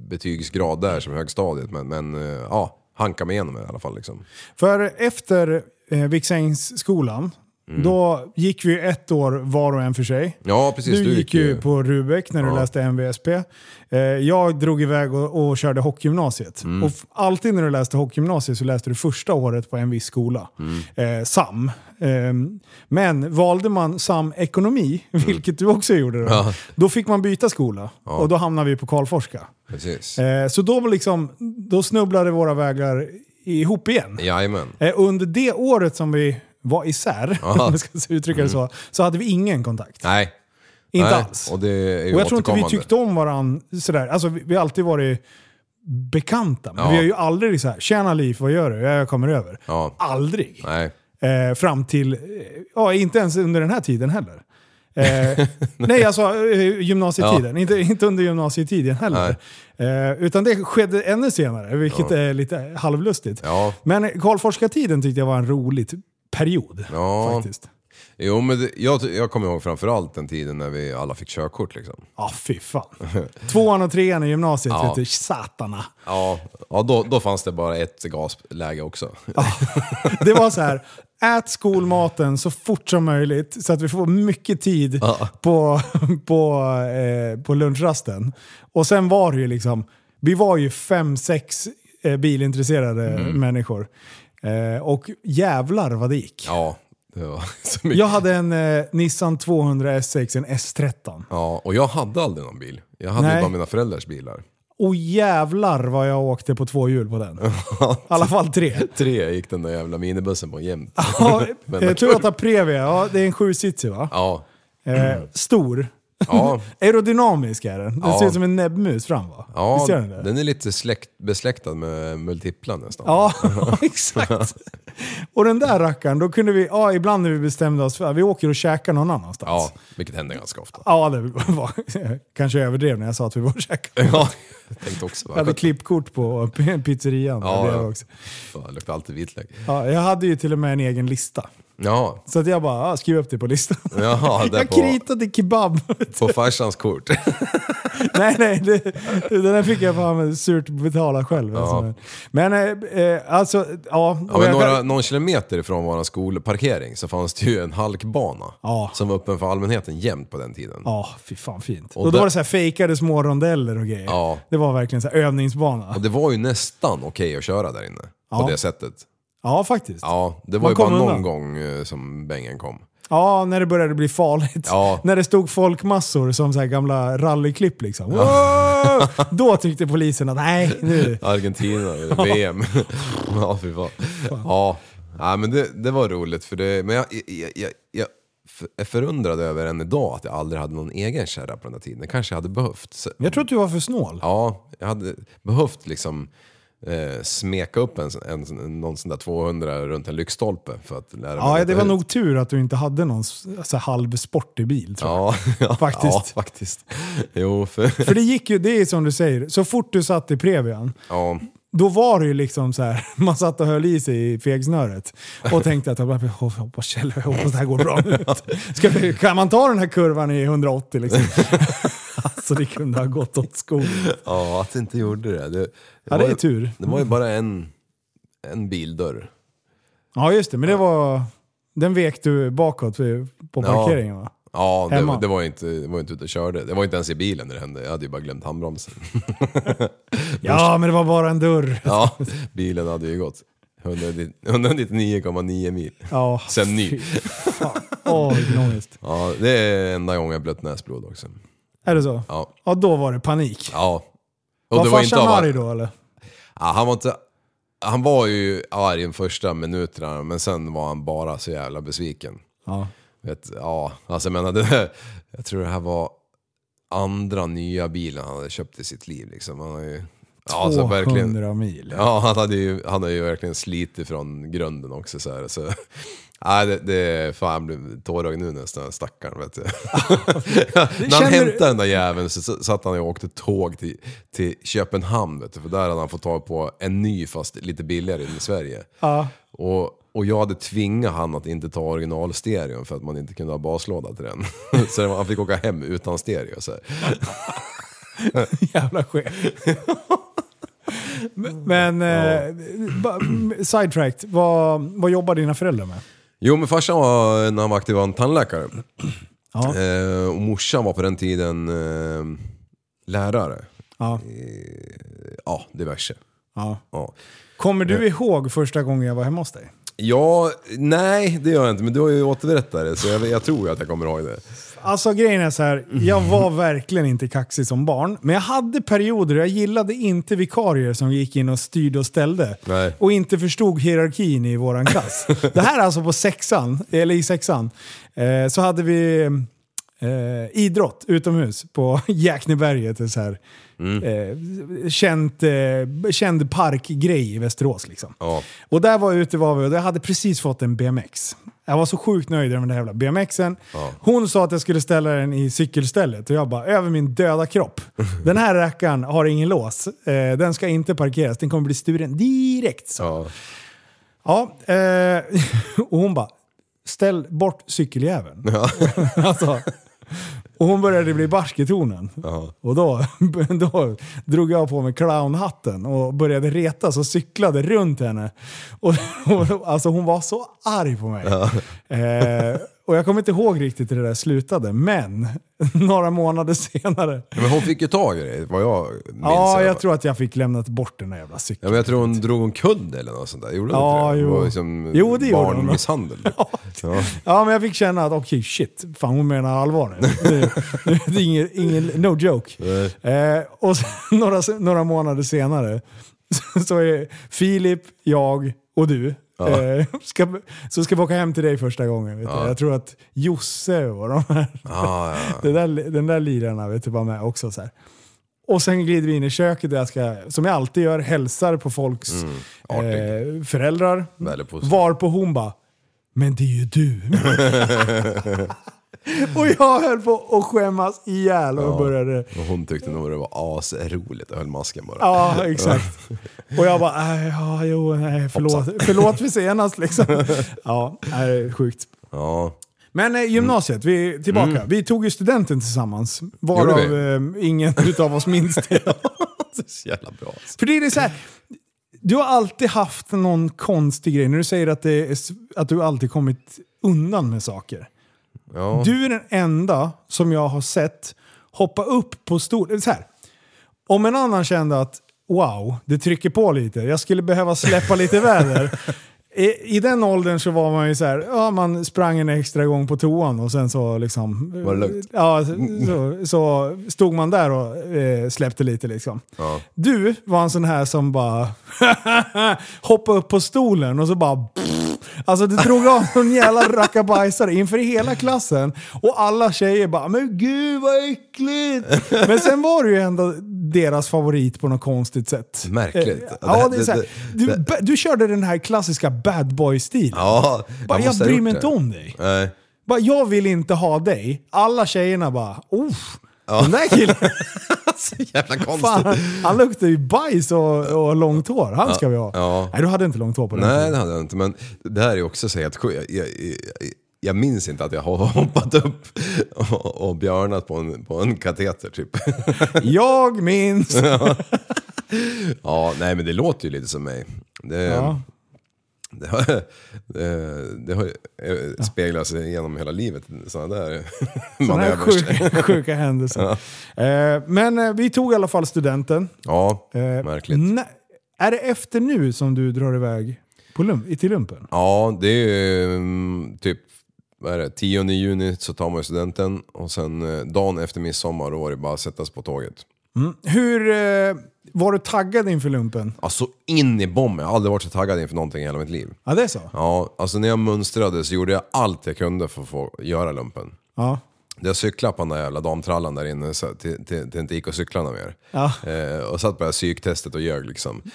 betygsgrad där som högstadiet, men, men eh, ja, hanka mig igenom det i alla fall liksom. För efter eh, Viksängsskolan, Mm. då gick vi ett år var och en för sig. Ja, precis. Du, gick ju på Rubek när du Ja. läste MVSP. Eh, jag drog iväg och, och körde hockeygymnasiet. Mm. Och alltid när du läste hockeygymnasiet så läste du första året på en viss skola. Mm. Eh, SAM. Eh, men valde man SAM-ekonomi, vilket du också gjorde då, Mm. Ja. då fick man byta skola. Och då hamnade vi på Karlforska. Precis. Eh, så då, liksom, då snubblade våra vägar ihop igen. Jajamän. Eh, under det året som vi var isär, Aha. Mm. om jag ska uttrycka det så, så hade vi ingen kontakt. Nej. Inte Nej. alls. Och det är ju Och jag tror inte vi tyckte om varandra sådär. Alltså vi, vi har alltid varit bekanta. Men Ja. vi har ju aldrig så här, tjena Liv, vad gör du? Ja, jag kommer över. Ja. Aldrig. Nej. Eh, fram till, ja inte ens under den här tiden heller. Eh, nej, alltså eh, gymnasietiden. Inte, inte under gymnasietiden heller. Eh, utan det skedde ännu senare, vilket är lite halvlustigt. Ja. Men Karlforska-tiden tyckte jag var en rolig period. Ja. Faktiskt. Jo, men det, jag, jag kommer ihåg framförallt den tiden när vi alla fick körkort liksom. Ja, fy fan. Tvåan och trean i gymnasiet, Ja. vet du, satana. Ja, ja då, då fanns det bara ett gasläge också. Det var så här, ät skolmaten så fort som möjligt så att vi får mycket tid Ja. på, på, eh, på lunchrasten. Och sen var det ju liksom, vi var ju fem, sex eh, bilintresserade Mm. människor. Eh, och jävlar vad det gick. Ja, det var så mycket. Jag hade en eh, Nissan 200 SX, en S13. Ja, och jag hade aldrig någon bil. Jag hade Nej. bara mina föräldrars bilar. Och jävlar vad jag åkte på två hjul på den. I alla fall tre. Tre gick den där jävla minibussen på jämt. Ja, eh, Toyota Previa, ja, det är en sjusitsig va? Ja, Eh, stor. Ja, Aerodynamisk är den. Den Ja. ser ut som en näbbmus fram va? ja den den är lite släkt, besläktad med multiplan nästan. Ja, exakt. Och den där rackaren, då kunde vi, ja ibland när vi bestämde oss för vi åker och käkar någon annanstans. Ja, vilket händer ganska ofta. Ja, det var kanske överdrev när jag sa att vi var och käkade. Ja, jag tänkte också Jag hade klippkort på pizzerian. Ja, ja. också. Fan, det luktar alltid vitlök. Ja, jag hade ju till och med en egen lista. Ja, Så att jag bara, ja, skriv upp det på listan. Jaha, där jag på- kritade kebab. på farsans kort. nej, nej, det, det där fick jag fan surt betala själv. Alltså. Men eh, eh, alltså, ja. Ja, och men jag- några, någon kilometer ifrån vår skolparkering så fanns det ju en halkbana. Ja. Som var öppen för allmänheten jämt på den tiden. Ja, fy fan fint. Och, Och då där- var det så här fejkade små rondeller och grejer. Ja. Det var verkligen så här övningsbana. Och det var ju nästan okej att köra där inne. Ja. På det sättet. Ja, faktiskt. Ja. Ja, det var Man ju bara någon undan. gång eh, som bängen kom. när det började bli farligt. Ja. När det stod folkmassor som så här gamla rallyklipp liksom. Wow! Då tyckte polisen att nej, nu... Argentina, VM. ja, fy fan. Ja, ja men det, det var roligt för det. Men jag, jag, jag, jag är förundrad över än idag att jag aldrig hade någon egen kärra på den här tiden. Det kanske jag hade behövt. Så- Jag tror att du var för snål. Ja, jag hade behövt liksom eh, smeka upp en, en, någon sån där 200 runt en lyktstolpe för att lära mig Ja, det var ut. nog tur att du inte hade någon s- så här halv sportig bil. Ja, ja, Faktiskt. Ja, faktiskt. Jo, för... För det gick ju, det är som du säger, så fort du satt i Previan, Ja, då var det ju liksom så här, man satt och höll i sig i fegsnöret och tänkte att jag bara, "Jag hoppas, Kjell, jag hoppas det här går bra. Ska vi, kan man ta den här kurvan i 180 liksom? alltså det kunde ha gått åt skogen. ja, att det inte gjorde det. Det, Ja, det är ju- tur. Det var ju bara en, en bildörr. Ja just det, men det var, den vek du bakåt på parkeringen va? Ja, det, Hemma. det var ju inte, det var inte ute och körde. Det var inte ens i bilen när det hände. Jag hade ju bara glömt handbromsen. Ja, men det var bara en dörr. Ja, bilen hade ju gått 199,9 mil. Ja, Sen ny. Åh, vilken ångest. Ja, det är enda gången jag blött näsblod också. Är det så? Ja. Ja, då var det panik. Ja. Och Var det var inte farsan arg då eller? Ja, han var inte... Han var ju arg de första minuterna, men sen var han bara så jävla besviken. Ja. Vet, ja, alltså jag menar, det jag tror det här var andra nya bilen han hade köpt i sitt liv. Liksom. Han har ju Ja, alltså, 200 verkligen. mil. Ja, han hade ju, han har ju verkligen slitit från grunden också så här. Så, nej, det, det, fan jag blev tårögd nu nästan, stackarn vet du. När han känner- hämtade den där jäveln så satt han och åkte tåg till, till Köpenhamn vet du, för där hade han fått tag på en ny fast lite billigare i Sverige. Ja. Och, och jag hade tvingat han att inte ta originalstereon för att man inte kunde ha baslåda till den. så han fick åka hem utan stereo. Så. Jävla chef. Men, eh, ba- sidetracked, vad, vad jobbar dina föräldrar med? Jo men farsan var, när han var aktiv var en tandläkare. Ja. Eh, och morsan var på den tiden eh, lärare. Ja. Ja, diverse. Ja. Ja. Kommer du ihåg första gången jag var hemma hos dig? ja, nej det gör jag inte, men du har ju återberättat det så jag, jag tror att jag kommer ihåg det. Alltså grejen är så här, jag var verkligen inte kaxig som barn. Men jag hade perioder och jag gillade inte vikarier som gick in och styrde och ställde. Nej. Och inte förstod hierarkin i våran klass. Det här är alltså på sexan, eller i sexan. Eh, så hade vi eh, idrott utomhus på Jäkneberget. Så här, eh, känt, eh, känd parkgrej i Västerås. Liksom. Ja. Och där var ute var vi och jag hade precis fått en BMX. Jag var så sjukt nöjd med den här jävla BMXen. Ja. Hon sa att jag skulle ställa den i cykelstället och jag bara, över min döda kropp. Den här rackaren har ingen lås. Eh, den ska inte parkeras, den kommer bli stulen direkt. Så. Ja. Ja, eh, och hon bara, ställ bort cykeljäveln. alltså, och hon började bli barsk i tonen. Ja. Och då, då drog jag på mig clownhatten och började retas och cyklade runt henne. Och, och, alltså hon var så arg på mig. Eh, och jag kommer inte ihåg riktigt hur det där slutade, men några månader senare. Men hon fick ju tag i det, vad jag minns. Ja, jag tror att jag fick lämnat bort den där jävla Ja, cykeln. men jag tror hon drog en kudd eller något sånt där. Gjorde hon Ja, inte det? jo. Det var liksom Jo, det gjorde hon. barnmisshandel. ja. Ja, men jag fick känna att okej, shit. Fan, hon menar allvar nu. Det, det är ingen, ingen, no joke. Eh, och sen, några, några månader senare så är Filip, jag och du eh, ska, så ska vi åka hem till dig första gången. Vet du. Jag tror att Josse och de här, ja. det där, den där lirarna vet du, var med också. Så här. Och sen glider vi in i köket där jag ska, som jag alltid gör, hälsar på folks eh, föräldrar. Varpå hon bara, men det är ju du. och jag höll på att skämmas ihjäl och började... Och hon tyckte nog det var asroligt och höll masken bara. Ja, exakt. Och jag bara, "Nej, ja, jo, nej, förlåt, förlåt för senast liksom. Ja, nej, sjukt. Ja. Men eh, gymnasiet, vi är tillbaka. Vi tog ju studenten tillsammans. Varav eh, ingen utav oss minns det. Så jävla bra alltså. För det är så här, du har alltid haft någon konstig grej. När du säger att, det är, att du alltid kommit undan med saker. Ja. Du är den enda som jag har sett hoppa upp på stor... Så här. Om en annan kände att wow, det trycker på lite, jag skulle behöva släppa lite väder. I, I den åldern så var man ju så här, ja man sprang en extra gång på toan och sen så liksom... Var det lugnt? Ja, så, så stod man där och eh, släppte lite liksom. Ja. Du var en sån här som bara hoppade upp på stolen och så bara... Alltså du drog av en jävla rackabajsare inför hela klassen och alla tjejer bara “men gud vad äckligt”. Men sen var du ju ändå deras favorit på något konstigt sätt. Märkligt. Eh, Ja, det är så här, du, du körde den här klassiska bad boy-stilen. Ja, Bara, jag ha bryr mig inte om dig. Nej. Bara, jag vill inte ha dig. Alla tjejerna bara “uff, den där killen, Så jävla konstigt. fan, han luktar ju bajs och, och långt hår. Han ska vi ha”. Ja. Nej, du hade inte långt hår på den Nej, tiden. det hade jag inte. Men det här är också så helt sjukt. Jag, jag, jag, jag minns inte att jag har hoppat upp och, och björnat på en, på en kateter typ. Jag minns. Ja, nej men det låter ju lite som mig. Det, Ja. Det, har, det, har ju, eh, speglat sig genom hela livet, sådana där Sådana här sjuka, sjuka händelser. Eh, men eh, vi tog i alla fall studenten. Ja, märkligt. är det efter nu som du drar iväg på lum- till lumpen? Ja, det är mm, typ vad är det, 10 juni så tar man studenten och sen dagen efter midsommar då var det bara att sätta sig på tåget. Hur eh, var du taggad inför lumpen? Alltså in i bomben, jag har aldrig varit så taggad inför någonting i hela mitt liv. Ja, det är så? Ja, alltså när jag mönstrade så gjorde jag allt jag kunde för att få göra lumpen. Ja. Jag cyklade på den där jävla damtrallan där inne så till, till, till inte gick att cykla mer. Ja. Eh, och satt på det här psyktestet och ljög liksom.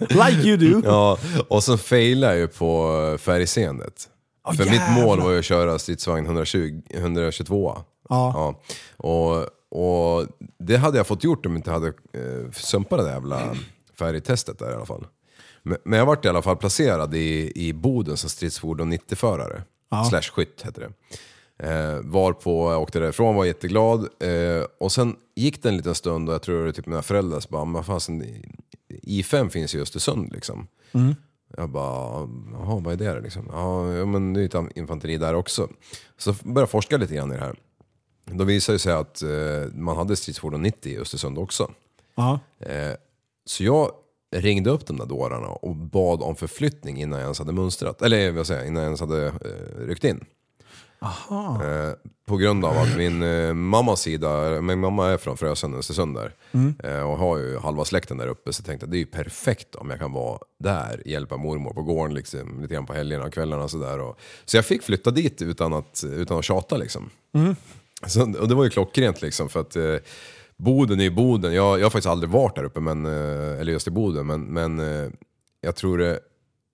Like you do. Ja, och sen failade jag ju på färgseendet. Åh, För mitt mål jävlar. var ju att köra stridsvagn 120, 122. Ja. Och, och det hade jag fått gjort om jag inte hade eh, sumpat det där jävla färgtestet där i alla fall. Men, men jag vart i alla fall placerad i, i Boden som stridsfordon 90-förare. Slash skytt heter det. Eh, varpå jag åkte därifrån, var jätteglad. Eh, och sen gick det en liten stund och jag tror det typ mina föräldrar så bara, men fasen, I5 finns i Östersund liksom. Jag bara, jaha vad är det liksom? Ja, ja, men det är ju ett infanteri där också. Så började jag forska lite grann i det här. Då visade det sig att eh, man hade stridsfordon 90 i Östersund också. Ja. Eh, så jag ringde upp de där dårarna och bad om förflyttning innan jag ens hade mönstrat. Eller vad säger jag, innan jag ens hade eh, ryckt in. Eh, på grund av att min eh, mammas sida, min mamma är från Frösön, Östersund där. Eh, och har ju halva släkten där uppe så jag tänkte att det är ju perfekt om jag kan vara där, hjälpa mormor på gården liksom, lite grann på helgerna och kvällarna och sådär. Och, så jag fick flytta dit utan att, utan att tjata liksom. Så, och det var ju klockrent liksom för att eh, Boden är ju Boden. Jag, jag har faktiskt aldrig varit där uppe, men, eh, eller just i Boden, men, men eh, jag tror det,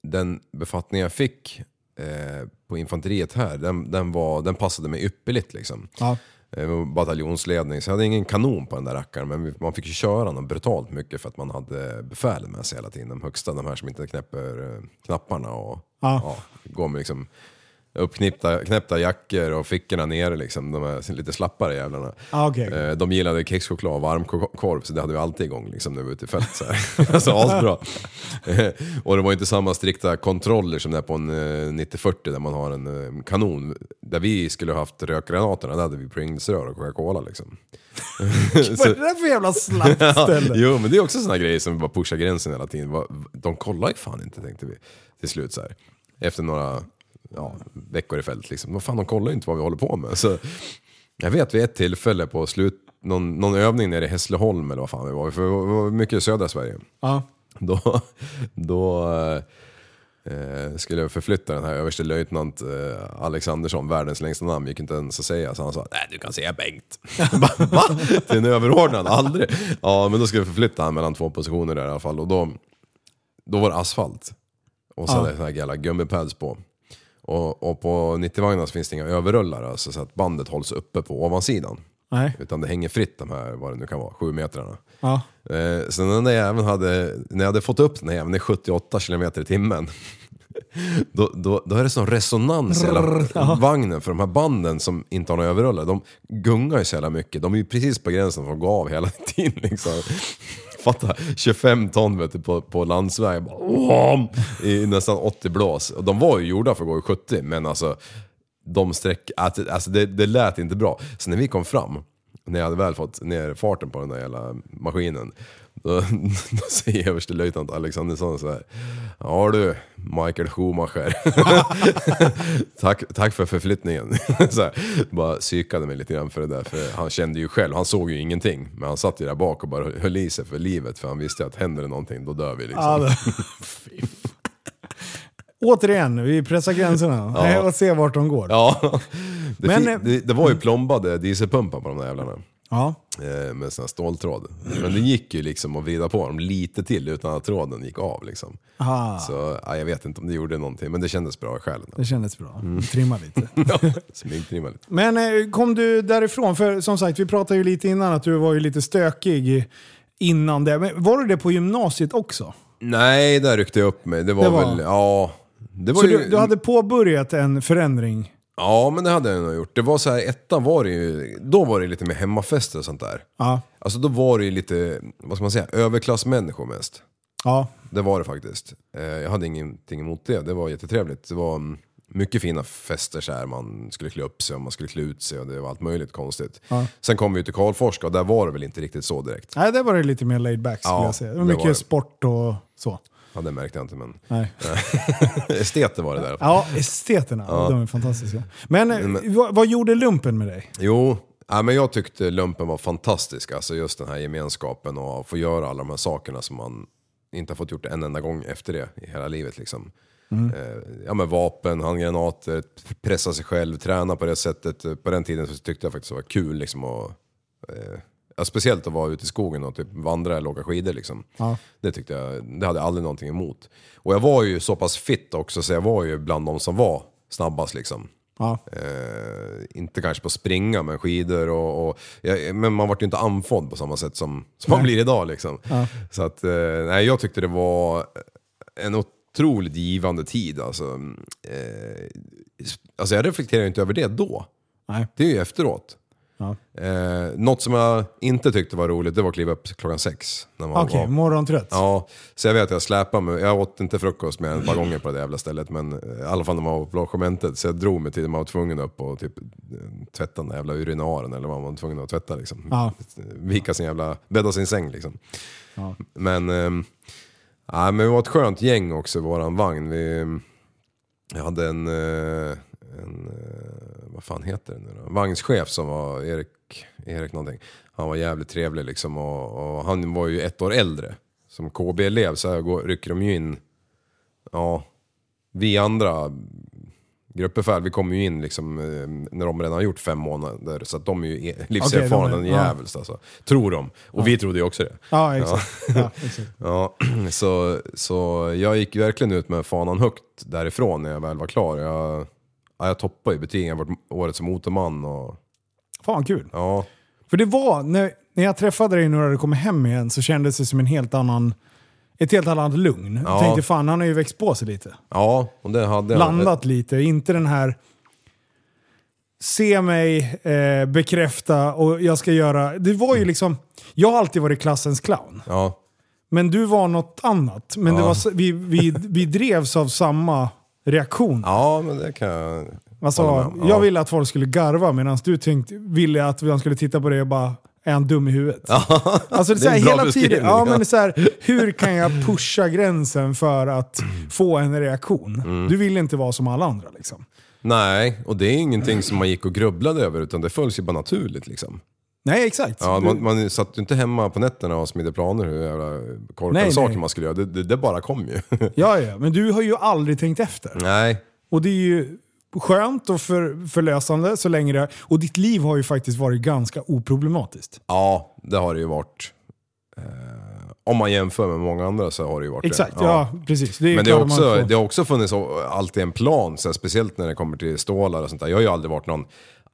den befattning jag fick eh, på infanteriet här, den, den, var, den passade mig ypperligt liksom. Ja. Eh, bataljonsledning, så jag hade ingen kanon på den där rackaren, men man fick ju köra den brutalt mycket för att man hade befälen med sig hela tiden. De högsta, de här som inte knäpper eh, knapparna och Ja. ja, går med liksom uppknäppta knäppta jackor och fickorna nere liksom. De är lite slappare jävlarna. Ah, okej. Eh, De gillade kexchoklad och varmkorv så det hade vi alltid igång liksom, när vi var ute i fält. Så här. alltså asbra. Eh, och det var inte samma strikta kontroller som det är på en eh, 9040 där man har en eh, kanon. Där vi skulle ha haft rökgranaterna, där hade vi Pringles-rör och Coca-Cola liksom. Vad är det där för jävla slappt ställe? jo men det är också såna grejer som bara pushar gränsen hela tiden. De kollar ju fan inte tänkte vi till slut så här. Efter några ja, veckor i fält liksom. Vad fan de kollar ju inte vad vi håller på med. Så, jag vet vid ett tillfälle på slut, någon, någon övning nere i Hässleholm eller vad fan vi var. För vi var mycket i södra Sverige. Ja. Då, då eh, skulle jag förflytta den här överstelöjtnant eh, Alexandersson, världens längsta namn, gick inte ens att säga. Så han sa nej du kan säga Bengt. Bara, Va? Till en överordnad? Aldrig. Ja men då skulle jag förflytta han mellan två positioner där i alla fall. Och då, då var det asfalt. Och så Ja. såna här jävla gummipads på. Och, och på 90-vagnar så finns det inga överrullar alltså, så att bandet hålls uppe på ovansidan. Nej. Utan det hänger fritt de här, vad det nu kan vara, sju metrarna. Ja. Eh, så när där jäveln hade, när jag hade fått upp den här jäveln i 78 km i timmen då, då, då är det sån resonans i hela vagnen för de här banden som inte har några överrullar, de gungar ju så jävla mycket. De är ju precis på gränsen för att gå av hela tiden liksom. Fatta, 25 ton vet du, på, på landsväg, bara, i nästan 80 blås. Och de var ju gjorda för att gå i 70, men alltså de sträck, alltså det, det lät inte bra. Så när vi kom fram, när jag hade väl fått ner farten på den där jävla maskinen, då, då säger överstelöjtnant Alexandersson så här. Ja du, Michael Schumacher. tack, tack för förflyttningen. så här, bara psykade mig lite grann för det där, för han kände ju själv, han såg ju ingenting. Men han satt ju där bak och bara höll i sig för livet, för han visste att händer det någonting, då dör vi liksom. Ja. Återigen, vi pressar gränserna Nej, och ser vart de går. Ja. Ja, det, Men, eh, det, det var ju plombade dieselpumpar på de där jävlarna. Ja. Eh, med sån här ståltråd. Men det gick ju liksom att vrida på dem lite till utan att tråden gick av liksom. Aha, Så ja, jag vet inte om det gjorde någonting, men det kändes bra i själen. det kändes bra. Trimma lite. Smygtrimma lite. Men eh, kom du därifrån? För som sagt, vi pratade ju lite innan att du var ju lite stökig innan det. Men var du det på gymnasiet också? Nej, där ryckte jag upp mig. Det var, Det var- väl, ja... Det var Så ju, du, du hade påbörjat en förändring? Ja, men det hade jag nog gjort. Det var så här, ettan var det ju, då var det lite mer hemmafester och sånt där. Ja. Alltså då var det ju lite, vad ska man säga, överklassmänniskor mest. Ja. Det var det faktiskt. Eh, Jag hade ingenting emot det. Det var jättetrevligt. Det var mm, mycket fina fester så här. Man skulle klä upp sig och man skulle klä ut sig och det var allt möjligt konstigt. Ja. Sen kom vi till Karlforska och där var det väl inte riktigt så direkt. Nej, det var det lite mer laid back skulle Ja, jag säga. Det var det mycket var det. sport och så. Ja, det märkte jag inte men... Nej. Esteter var det där. Ja, esteterna. De är fantastiska. Men, eh, vad, vad gjorde lumpen med dig? Jo, ja, men jag tyckte lumpen var fantastisk. Alltså just den här gemenskapen och att få göra alla de här sakerna som man inte har fått gjort en enda gång efter det i hela livet. Liksom. Eh, ja, men vapen, handgranater, pressa sig själv, träna på det sättet. På den tiden så tyckte jag faktiskt det var kul. Liksom, och, eh, ja, speciellt att vara ute i skogen och typ vandra eller åka skidor. Liksom. Ja. Det tyckte jag, det hade jag aldrig någonting emot. Och jag var ju så pass fit också så jag var ju bland de som var snabbast. Liksom. Ja. Eh, inte kanske på springa men skidor och, och ja, men man vart ju inte andfådd på samma sätt som, som man blir idag liksom. Så att, eh, nej jag tyckte det var en otroligt givande tid alltså. Eh, alltså jag reflekterar ju inte över det då. Nej. Det är ju efteråt. Ja. Eh, något som jag inte tyckte var roligt det var att kliva upp klockan sex. När man Okej, var, morgontrött. Ja, så jag vet att jag släpade mig. Jag åt inte frukost mer än ett par gånger på det jävla stället. Men eh, i alla fall när man var på logementet. Så jag drog mig till man var tvungen upp och typ eh, tvätta den där jävla urinaren eller vad man var tvungen att tvätta liksom. Ja. Vika sin jävla, bädda sin säng liksom. Men, ehm, ja, men vi var ett skönt gäng också i våran vagn. Vi jag hade en, eh, en eh, vad fan heter det nu då? Vagnschef som var Erik, Erik någonting. Han var jävligt trevlig liksom och, och han var ju ett år äldre. Som KB-elev så här går, rycker de ju in, ja, vi andra gruppbefäl, vi kommer ju in liksom eh, när de redan har gjort fem månader. Så att de är ju e- livserfarna okay, ja. jävligt alltså. Tror de. Och vi trodde ju också det. Ja, exakt. Ja, exakt. Ja, så, så jag gick verkligen ut med fanan högt därifrån när jag väl var klar. Jag, ja, jag toppade i betygen, jag var året som motorman och Fan kul. ja. För det var, när, när jag träffade dig nu när du kom hem igen så kändes det som en helt annan, ett helt annat lugn. Jag Ja. tänkte fan han har ju växt på sig lite. Ja, och det hade jag. Landat lite, inte den här se mig, eh, bekräfta och jag ska göra... Det var ju liksom, jag har alltid varit klassens clown. Ja, Men du var något annat. Men det Ja. var, s- vi, vi, vi drevs av samma reaktion. ja, men det kan jag... Alltså. Ja. Jag ville att folk skulle garva medan du tänkte, ville att man skulle titta på det och bara, är han dum i huvudet? Alltså det är, så Det är här, bra hela tiden, ja. men det är så här, hur kan jag pusha gränsen för att få en reaktion? Mm. Du vill inte vara som alla andra liksom. Nej, och det är ingenting som man gick och grubblade över utan det följs ju bara naturligt liksom. Nej, exakt. Ja, man, man satt ju inte hemma på nätterna och smidde planer hur jävla korkade Nej, saker nej. man skulle göra. Det, det, det bara kom ju. ja, ja, men du har ju aldrig tänkt efter. Nej, Och det är ju skönt och för, förlösande så länge det... Och ditt liv har ju faktiskt varit ganska oproblematiskt. ja det har det ju varit. Eh, om man jämför med många andra så har det ju varit Exakt, det. ja, precis. Det Men det, är också, det har också funnits alltid en plan, så här, speciellt när det kommer till stålar och sånt där. Jag har ju aldrig varit någon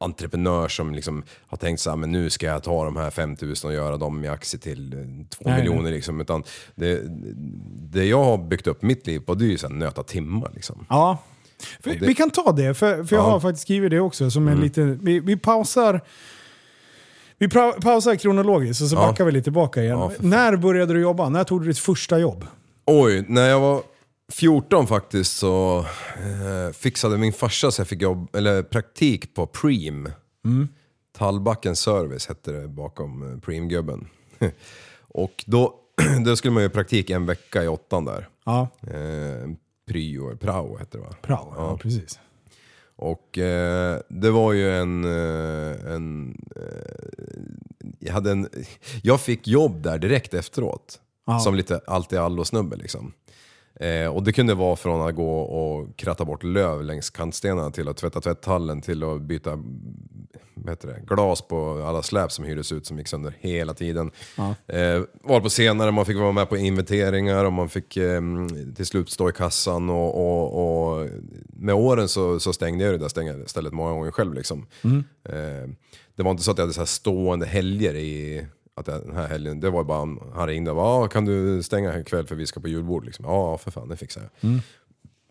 entreprenör som liksom har tänkt så här, men nu ska jag ta de här 5000 och göra dem i aktier till 2 Nej, miljoner. Liksom. Utan det, det jag har byggt upp mitt liv på det är ju så här, nöta timmar. Liksom. Ja. Vi, det- Mm. vi kan ta det, för, för jag har faktiskt skrivit det också. Som en liten, vi, vi pausar vi pra- pausar kronologiskt och så Ja. backar vi lite tillbaka igen. Ja, för. När började du jobba? När tog du ditt första jobb? Oj, när jag var 14 faktiskt så eh, fixade min farsa så jag fick jobb, eller praktik på Preem. Tallbacken Service hette det bakom eh, Preem-gubben. och då, då skulle man göra praktik en vecka i åttan där. Ja, Eh, pryo, prao hette det va? prao. Ja, precis. Och eh, det var ju en... Eh, en eh, jag, hade en jag fick jobb där direkt efteråt. Ja. Som lite allt i allo snubbe liksom. Eh, och det kunde vara från att gå och kratta bort löv längs kantstenarna till att tvätta tvätthallen till att byta det, glas på alla släp som hyrdes ut som gick sönder hela tiden. Eh, var på senare, man fick vara med på inventeringar och man fick eh, till slut stå i kassan och, och, och med åren så, så stängde jag det där stäng- stället många gånger själv. Liksom. Eh, det var inte så att jag hade så här stående helger i att den här helgen, det var bara han ringde och bara, "Ah, kan du stänga här ikväll för vi ska på julbord? Liksom. Ja, för fan, det fixar jag.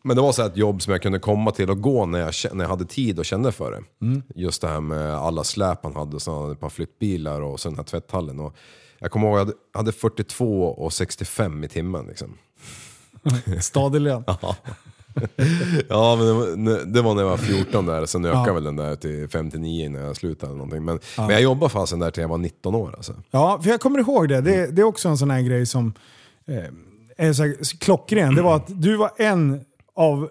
Men det var så ett jobb som jag kunde komma till och gå när jag, när jag hade tid och kände för det. Just det här med alla släp han hade, och hade ett par flyttbilar och så den här tvätthallen. Och jag kommer ihåg att jag hade- hade 42 och 65 i timmen. Liksom. Stadig lön. Ja, men det var, det var när jag var 14 där, sen ökade väl den där till 59 när jag slutade. Eller någonting. Men, men jag jobbade fasen där till jag var 19 år. Alltså. Ja, för jag kommer ihåg det. Det, det är också en sån här grej som eh, är så här klockren. Det var att du var en av...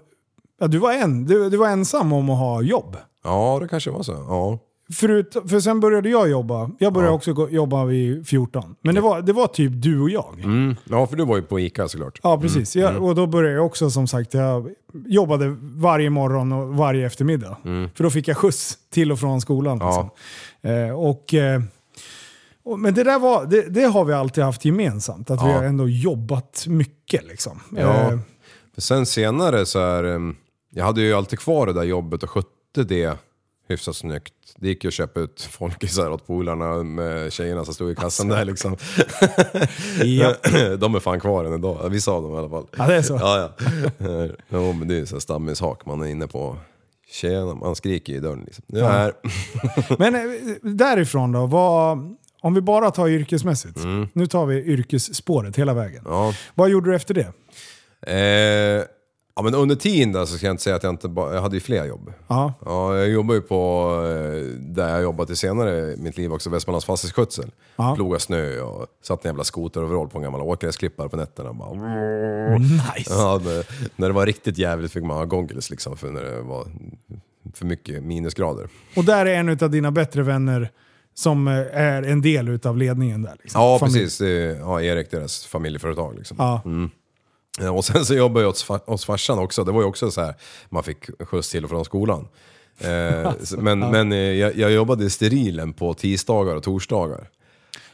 Ja, du var en. Du, du var ensam om att ha jobb. Ja, det kanske var så. Ja. Förut, för sen började jag jobba. Jag började Ja. också jobba vid 14. Men det var, det var typ du och jag. Mm. Ja, för du var ju på Ica såklart. Ja, precis. Jag, och då började jag också som sagt, jag jobbade varje morgon och varje eftermiddag. För då fick jag skjuts till och från skolan. Liksom. Eh, och, eh, och, men det där var, det, det har vi alltid haft gemensamt. Att vi Ja. har ändå jobbat mycket. Liksom. Ja. Eh, För sen senare så är em, jag hade ju alltid kvar det där jobbet och skötte det hyfsat snyggt. Det gick ju att köpa ut folkisar åt polarna med tjejerna som stod i kassan där liksom. ja. De är fan kvar än idag, vissa av dem i alla fall. ja, det är så. Ja, ja. Jo, men det är här stammishak man är inne på. Tjejerna, man skriker i dörren liksom. Det är, Men eh, därifrån då, vad, om vi bara tar yrkesmässigt. Mm. Nu tar vi yrkesspåret hela vägen. ja. Vad gjorde du efter det? Eh, ja men under tiden där så ska jag inte säga att jag inte bara, jag hade ju fler jobb. Ja. Ja, jag jobbar ju på, eh, där jag jobbat i senare i mitt liv också, Västmanlands fastighetsskötsel. Ja. Ploga snö och satt en jävla skoteroverall på en gammal åkgräsklippare på nätterna. Bara, Nice. ja, det, när det var riktigt jävligt fick man ha goggles liksom, för när det var för mycket minusgrader. Och där är en av dina bättre vänner som eh, är en del av ledningen där. Liksom. Ja, Familj. precis. Ja, Erik, deras familjeföretag. Liksom. Ja. Ja, Och sen så jobbade jag hos, fa- hos farsan också. Det var ju också så här, man fick skjuts till och från skolan. Eh, men men eh, jag, jag jobbade i sterilen på tisdagar och torsdagar.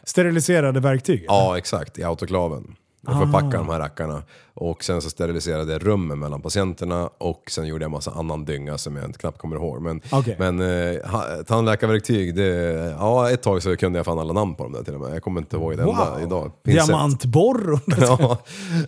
Steriliserade verktyg? Ja, exakt. I autoklaven. Och förpackade de här rackarna. Och sen så steriliserade jag rummen mellan patienterna och sen gjorde jag massa annan dynga som jag inte knappt kommer ihåg. Men, Okej. men eh, tandläkarverktyg, det, ja ett tag så kunde jag fan alla namn på dem där till och med. Jag kommer inte ihåg det enda idag. Pincett. Diamantborr? Ja,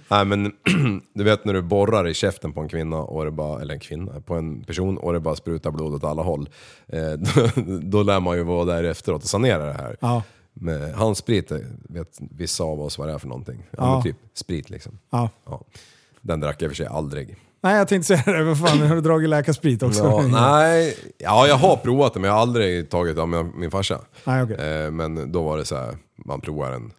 nej men du vet när du borrar i käften på en kvinna, och det bara, eller en kvinna, på en person och det bara sprutar blod åt alla håll. Eh, då, då lär man ju vara där efteråt och sanera det här. Ja. Med handsprit eh, vet vissa av oss vad det är för någonting. Ja, Ja. Men typ sprit liksom. Ja. Ja. Den drack jag i och för sig aldrig. Nej, jag tänkte säga det. Vad fan, har du dragit läkarsprit också? Ja, nej, ja jag har provat det men jag har aldrig tagit av min, farsa. Nej, okej. Eh, men då var det så här, man provar en,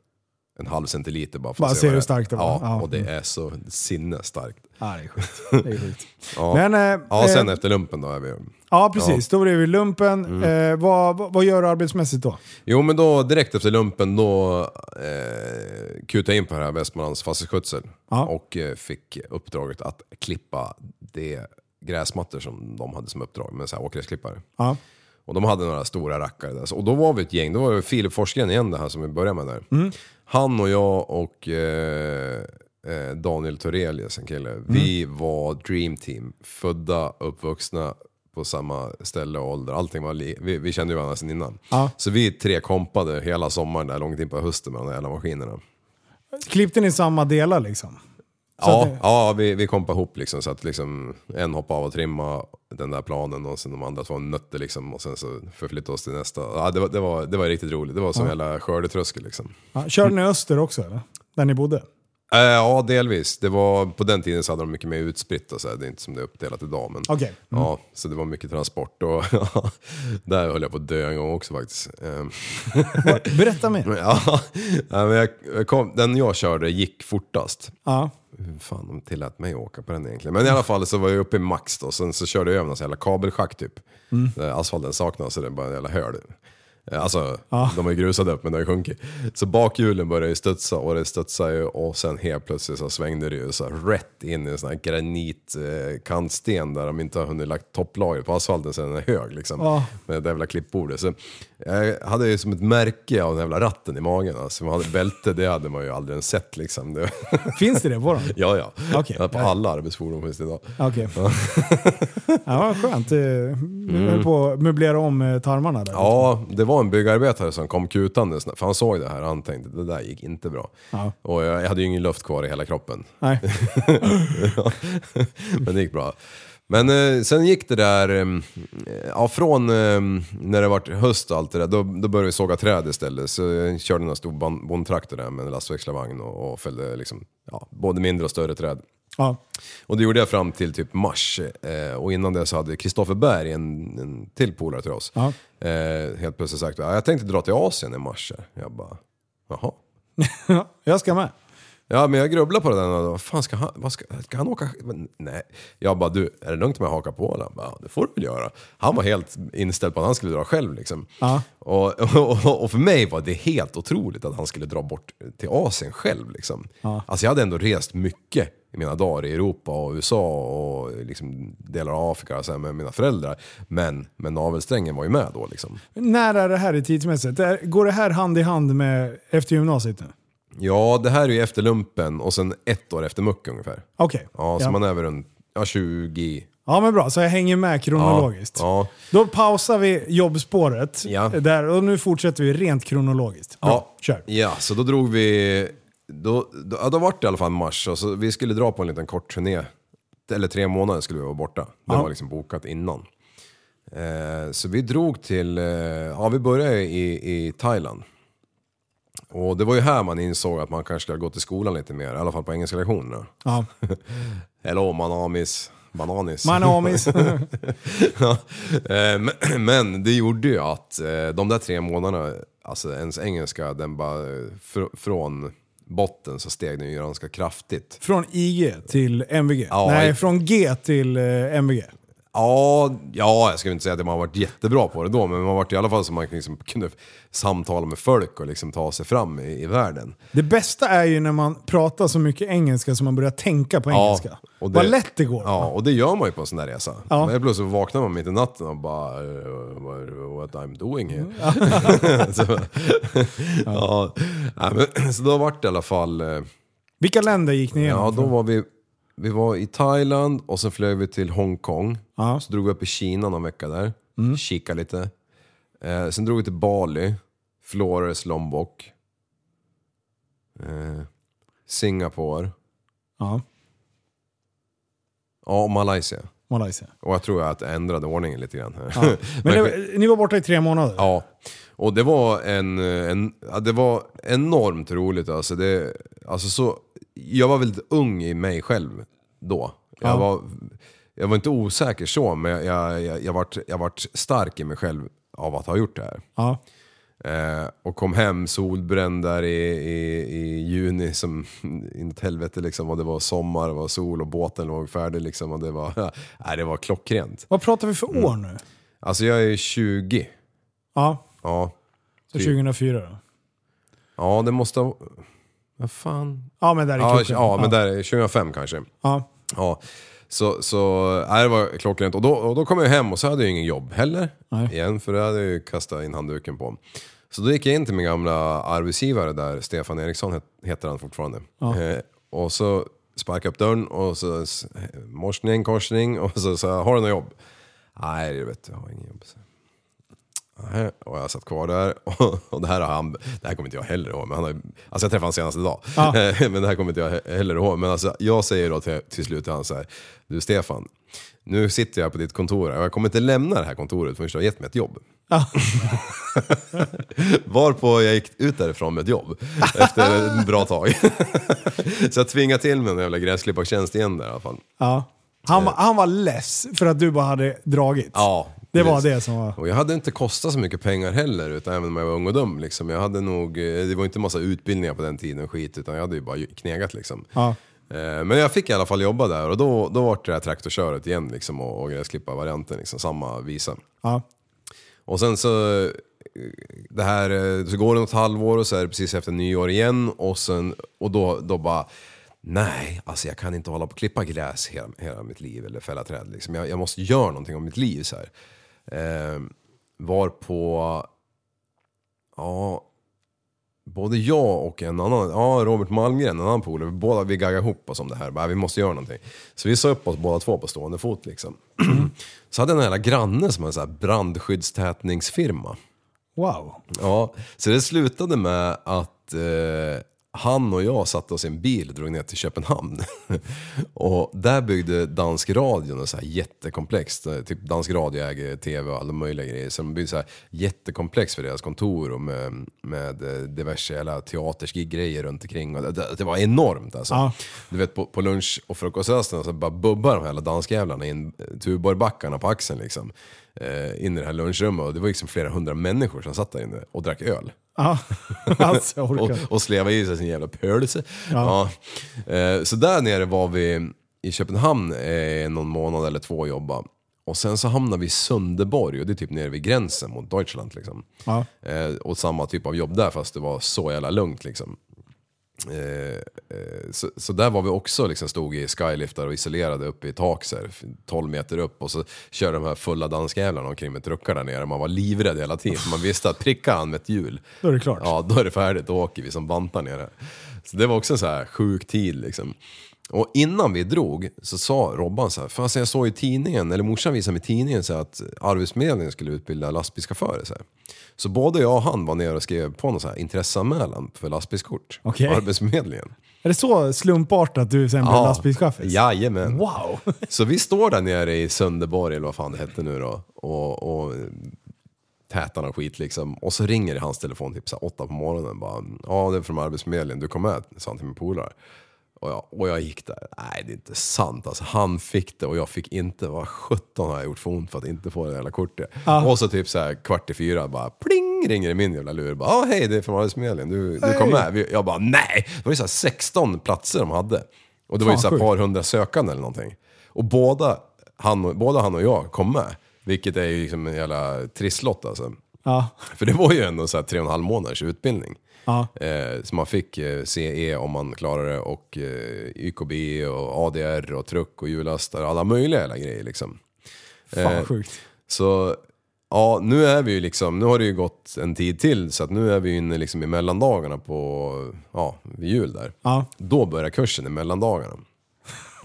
en halv centiliter bara för Bara att se hur starkt det var. Ja, Ja. och det är så sinnesstarkt. Ja, det är sjukt. Det är sjukt. Ja. Men, eh, Ja, sen eh, efter lumpen då är vi ja, precis. Då blev vi lumpen. Mm. Eh, vad, vad, vad gör du arbetsmässigt då? Jo men då direkt efter lumpen då eh, kutade jag in på det här Västmanlands fastighetsskötsel. Ja. Och eh, fick uppdraget att klippa de gräsmattor som de hade som uppdrag med så här åkgräsklippare. Ja. Och de hade några stora rackare där. Och då var vi ett gäng, då var det Filip Forsgren igen det här som vi började med där. Mm. Han och jag och eh, eh, Daniel Torelius, en kille. Vi Mm. var dream team. Födda, uppvuxna på samma ställe och ålder. Allting var li- vi, vi kände ju varandra sedan innan. Ja. Så vi tre kompade hela sommaren där långt in på hösten med de där jävla maskinerna. Klippte ni samma delar liksom? Ja, det- ja vi, vi kompade ihop liksom så att liksom en hoppade av och trimma den där planen och sen de andra två nötte liksom och sen så förflyttade oss till nästa. Ja, det, var, det, var, det var riktigt roligt. Det var som en jävla skördetröskel liksom. Ja. Körde ni öster också eller? Där ni bodde? Eh, ja, delvis. Det var, på den tiden så hade de mycket mer utspritt och så här. Det är inte som det är uppdelat idag. Men, Okej. Ja, så det var mycket transport och där höll jag på att dö en gång också faktiskt. Ehm, Berätta mer. ja, ja, men jag kom, den jag körde gick fortast. Ja. Hur fan de tillät mig åka på den egentligen. Men i alla fall så var jag uppe i max då, sen så körde jag över någon jävla kabelschack typ. Där asfalten saknas så det är bara en jävla höl. Eh, Alltså, de har ju grusat upp men det har ju sjunkit. Så bakhjulen började ju studsa och det studsade ju och sen helt plötsligt så svängde det ju så rätt in i en sån här granitkantsten där de inte har hunnit lagt topplagret på asfalten sen den är hög liksom. Ja. Med det jävla klippbordet. Så jag hade ju som ett märke av den jävla ratten i magen. Alltså, man hade bälte, det hade man ju aldrig ens sett liksom. Det, Finns det det på dem? ja, ja. Ja. På alla arbetsfordon finns det idag. Okej. ja, vad skönt. Eh, Du höll på att möblera om eh, tarmarna där. Ja, det var en byggarbetare som kom kutande, för han såg det här och han tänkte det där gick inte bra. Ja. Och jag, jag hade ju ingen luft kvar i hela kroppen. Nej. Men det gick bra. Men eh, sen gick det där, eh, ja från eh, när det vart höst och allt det där, då, då började vi såga träd istället. Så jag körde en stor bondtraktor där med en lastväxlarvagn och, och fällde liksom, ja, både mindre och större träd. Ja. Och det gjorde jag fram till typ mars. Eh, och innan det så hade Kristoffer Berg, en, en till polare till oss, Ja. eh, helt plötsligt sagt ja, jag tänkte dra till Asien i mars. Jag bara, jaha. jag ska med. Ja, men jag grubblar på det där. Vad fan ska han, vad ska, ska han åka? Men, nej. Jag bara, du, är det lugnt om jag hakar på? Han bara, det får du väl göra. Han var helt inställd på att han skulle dra själv liksom. Ja. Och, och, och för mig var det helt otroligt att han skulle dra bort till Asien själv liksom. Ja. Alltså jag hade ändå rest mycket i mina dagar i Europa och USA och liksom delar av Afrika så med mina föräldrar. Men, men navelsträngen var ju med då liksom. När är det här i tidsmässigt? Går det här hand i hand med efter gymnasiet nu? Ja, det här är ju efter lumpen och sen ett år efter muck ungefär. Okej. Ja, så ja. man är väl runt ja, 20... ja men bra, så jag hänger med kronologiskt. Ja, Då pausar vi jobbspåret Ja. där och nu fortsätter vi rent kronologiskt. Bra, ja, kör. ja, så då drog vi... Då, då, ja, då var det i alla fall mars och så vi skulle dra på en liten kort turné. Eller tre månader skulle vi vara borta. Det Ja. var liksom bokat innan. Eh, så vi drog till... Eh, ja, vi började i, i Thailand. Och det var ju här man insåg att man kanske skulle gå till skolan lite mer, i alla fall på engelska lektionerna. Ja. Hello manamis, bananis. Manamis. Ja, eh, men- Men det gjorde ju att eh, de där tre månaderna, alltså ens engelska, den bara eh, fr- från botten så steg den ju ganska kraftigt. från IG till MVG. Ja, Nej, i- från G till MVG. Ja, ja, jag ska inte säga att man har varit jättebra på det då, men man har varit i alla fall så man liksom kunde samtala med folk och liksom ta sig fram i, i världen. Det bästa är ju när man pratar så mycket engelska som man börjar tänka på Ja, engelska. och det- Vad lätt det går. Ja, och det gör man ju på en sån där resa. Ja. Men plötsligt vaknar man mitt i natten och bara eh, what, I'm doing here. så, ja. Nej, men, så då vart det i alla fall... eh, Vilka länder gick ni igenom? Ja, då var vi, vi var i Thailand och sen flög vi till Hongkong. Ja. Så drog vi upp i Kina någon vecka där, kika lite. Eh, sen drog vi till Bali, Flores, Lombok. Eh, Singapore. Ja, Ja, och Malaysia. Malaysia. Och jag tror att jag ändrade ordningen lite grann. här. Ja. Men det, ni var borta i tre månader? Ja, och det var en, en ja, det var enormt roligt alltså. Det, alltså så, jag var väldigt ung i mig själv då. Jag, Ja. var, jag var inte osäker så, men jag, jag, jag, jag, vart, jag vart stark i mig själv av att ha gjort det här. Ja. Eh, och kom hem solbränd där i, i, i juni som inåt helvete liksom. Och det var sommar, det var sol och båten låg färdig liksom. Och det var, nej, det var klockrent. Vad pratar vi för Mm. år nu? Alltså jag är 20. Ja, Ja, så 2004 då. Ja, det måste ha... Vad fan? Ja, men där är Ja, klockan. ja, men där är 2005 kanske. Ja. Ja. Så, så nej, det var klockrent. Och då, och då kom jag hem och så hade jag ingen jobb heller. Nej. Igen, för det hade jag ju kastat in handduken på. Så då gick jag in till min gamla arbetsgivare där, Stefan Eriksson het, heter han fortfarande. Eh, och så sparkade jag upp dörren och så morsning, korsning och så sa jag, har du något jobb? Nej, det vet du, jag har ingen jobb. Så. Nej, och jag satt kvar där och, det här har han, det här kommer inte jag heller ihåg, men han har, alltså jag träffade honom senast idag. Ja. men det här kommer inte jag he- heller ihåg. Men alltså, jag säger då till, till slut till honom så här, du Stefan, nu sitter jag på ditt kontor och jag kommer inte lämna det här kontoret förrän du har gett mig ett jobb. Ja. Varpå jag gick ut därifrån med ett jobb efter ett bra tag. så jag tvingade till mig en jävla gräsklippartjänst igen där i alla fall. ja. Han, var- han var less för att du bara hade dragit. Ja, Det var det som var... Och jag hade inte kostat så mycket pengar heller, utan även om jag var ung och dum. Liksom. Jag hade nog, eh, det var inte massa utbildningar på den tiden och skit, utan jag hade ju bara knegat liksom. Ja. Eh, Men jag fick i alla fall jobba där och då, då var det det här traktorköret igen liksom, och, och gräsklippa-varianten, liksom, samma visa. Ja. Och sen så, eh, det här, så går det något halvår och så är det precis efter nyår igen och, sen, och då, då bara Nej, alltså jag kan inte hålla på och klippa gräs hela, hela mitt liv eller fälla träd. Liksom. Jag, jag måste göra någonting om mitt liv. Så här. Eh, var på ja, både jag och en annan, ja Robert Malmgren, en annan polare, båda vi gaggade ihop oss om det här. Bara, vi måste göra någonting. Så vi sa upp oss båda två på stående fot liksom. Så hade jag en jävla granne som hade en brandskyddstätningsfirma. Wow. Ja, så det slutade med att eh, han och jag satte oss i en bil och drog ner till Köpenhamn. och där byggde Dansk Radio något så här jättekomplext. Typ Dansk Radio äger TV och alla möjliga grejer. Så de byggde så här jättekomplex för deras kontor och med, med eh, diverse jävla teatersgig-grejer runt omkring. Och det, det, var enormt alltså. Ja. Du vet på, på lunch och frukosträsten så bara bubbar de här jävla danskjävlarna in Tuborgbackarna på axeln liksom. Eh, in i det här lunchrummet och det var liksom flera hundra människor som satt där inne och drack öl. Ja, alltså Och, och sleva i sig sin jävla pölse. Ja. Eh, så där nere var vi i Köpenhamn eh, någon månad eller två och jobba. Och sen så hamnade vi i Sunderborg och det är typ nere vid gränsen mot Deutschland liksom. Ja. Eh, och samma typ av jobb där fast det var så jävla lugnt liksom. Eh, eh, så, så där var vi också, liksom, stod i skyliftar och isolerade uppe i tak så här, 12 meter upp och så körde de här fulla danskjävlarna omkring med truckar där nere. Man var livrädd hela tiden, man visste att prickar han med ett hjul, Då är det klart. ja då är det färdigt, då åker vi som bantar nere. Så det var också en så här sjuk tid liksom. Och innan vi drog så sa Robban så här, för alltså jag såg i tidningen, eller morsan visade mig i tidningen så här, att Arbetsförmedlingen skulle utbilda lastbilschaufförer. Så, här. så både jag och han var nere och skrev på någon så här intresseanmälan för lastbilskort Okej. på Arbetsförmedlingen. Är det så slumpartat att du sen blev lastbilschaffis? Jajamän. Wow! Så vi står där nere i Sunderborg, eller vad fan det hette nu då, och, och tätar och skit liksom. Och så ringer det hans telefon typ så åtta på morgonen bara. Ja, det är från Arbetsförmedlingen, du kom med, sa han till min polare. Och jag, och jag gick där. Nej, det är inte sant. Alltså, han fick det och jag fick inte. Vad sjutton har jag gjort för ont för att inte få det jävla kortet? Och så typ så här kvart i fyra bara pling ringer det min jävla lur. Bara, ah, hej det är från Arbetsförmedlingen, du, du kom med. Jag bara nej! Det var ju så här 16 platser de hade. Och det var ju så här sjukt. par hundra sökande eller någonting. Och båda han och, båda han och jag kom med. Vilket är ju liksom en jävla trisslott alltså. Ja. För det var ju ändå så här tre och en halv månaders utbildning. Ja. Eh, så man fick eh, CE om man klarade det och eh, YKB och ADR och truck och hjullastare och alla möjliga jävla grejer liksom. Fan sjukt. Så ja, nu är vi ju liksom, nu har det ju gått en tid till så att nu är vi ju inne liksom i mellandagarna på, ja, vid jul där. Ja, Då börjar kursen i mellandagarna.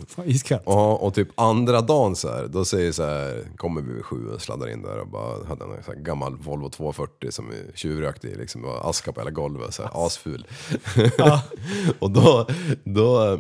Fan, iskallt. Ja, och typ andra dagen så här, då säger så här, kommer vi vid sju och sladdar in där och bara hade en så här gammal Volvo 240 som vi tjuvrökte i liksom, och aska på hela golvet, så här, asful. och då, då,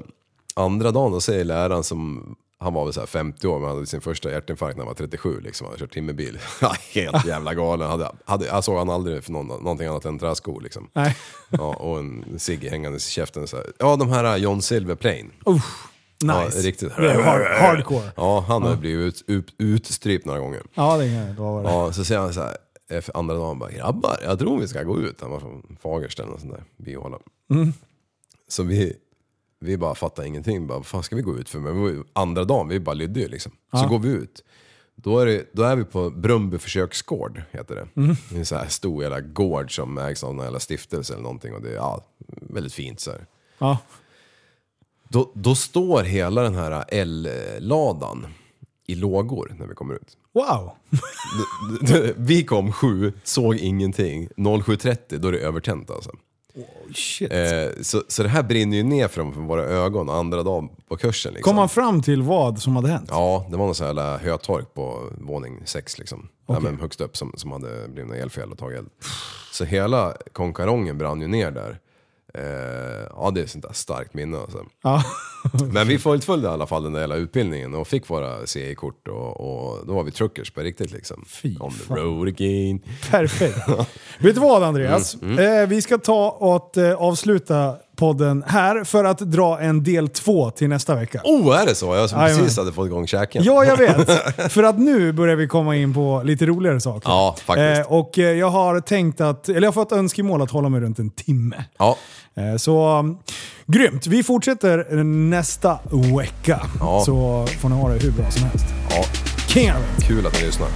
andra dagen då säger läraren som, han var väl så här 50 år men hade sin första hjärtinfarkt när han var 37 liksom, han hade kört timmerbil. Helt jävla galen, hade, hade, jag såg han aldrig för någon, någonting annat än träskor liksom. Nej. Ja, och en cigg hängandes i käften så här. Ja, de här John Silver Plain. Uff, nice. Ja, riktigt. Det är hard, hardcore. Ja, han har blivit ut, ut, utstrypt några gånger. Ja, det kan jag lova dig. Ja, så säger han så här, eh, för andra dagen bara grabbar, jag tror vi ska gå ut. Han var från Fagersta eller sånt där, bihåla. Så vi, vi bara fattar ingenting. Bara, vad fan ska vi gå ut för? Men var andra dagen, vi bara lydde ju liksom. Så går vi ut. Då är, det, då är vi på Brumby försöksgård, heter det. Det är en så här stor jävla gård som ägs av någon jävla stiftelse eller någonting. Och det är ja, väldigt fint så här. Ja. Då, då står hela den här L-ladan i lågor när vi kommer ut. Wow! Vi kom sju, såg ingenting. 07.30, då är det övertänt alltså. Shit. Eh, så, så det här brinner ju ner framför våra ögon andra dagen på kursen. Liksom. Kom man fram till vad som hade hänt? Ja, det var någon sån här hötork på våning 6 liksom. Ja, men högst upp som, som hade blivit något elfel och tagit eld. Så hela konkarongen brann ju ner där. Eh, ja, det är sånt där starkt minne alltså. Ja. Men vi fullföljde i alla fall den där hela utbildningen och fick våra CE-kort och, och då var vi truckers på riktigt liksom. Fy On the fan. road again. Perfekt. Vet du vad Andreas? Mm, Eh, vi ska ta och eh, avsluta podden här för att dra en del två till nästa vecka. Oh, är det så? Jag som precis hade fått igång käken. Ja, jag vet. För att nu börjar vi komma in på lite roligare saker. Ja, faktiskt. Eh, och eh, jag har tänkt att, eller jag har fått önskemål att hålla mig runt en timme. Ja, så um, grymt! Vi fortsätter nästa vecka. Ja. Så får ni ha det hur bra som helst. ja. King. Kul att ni lyssnar.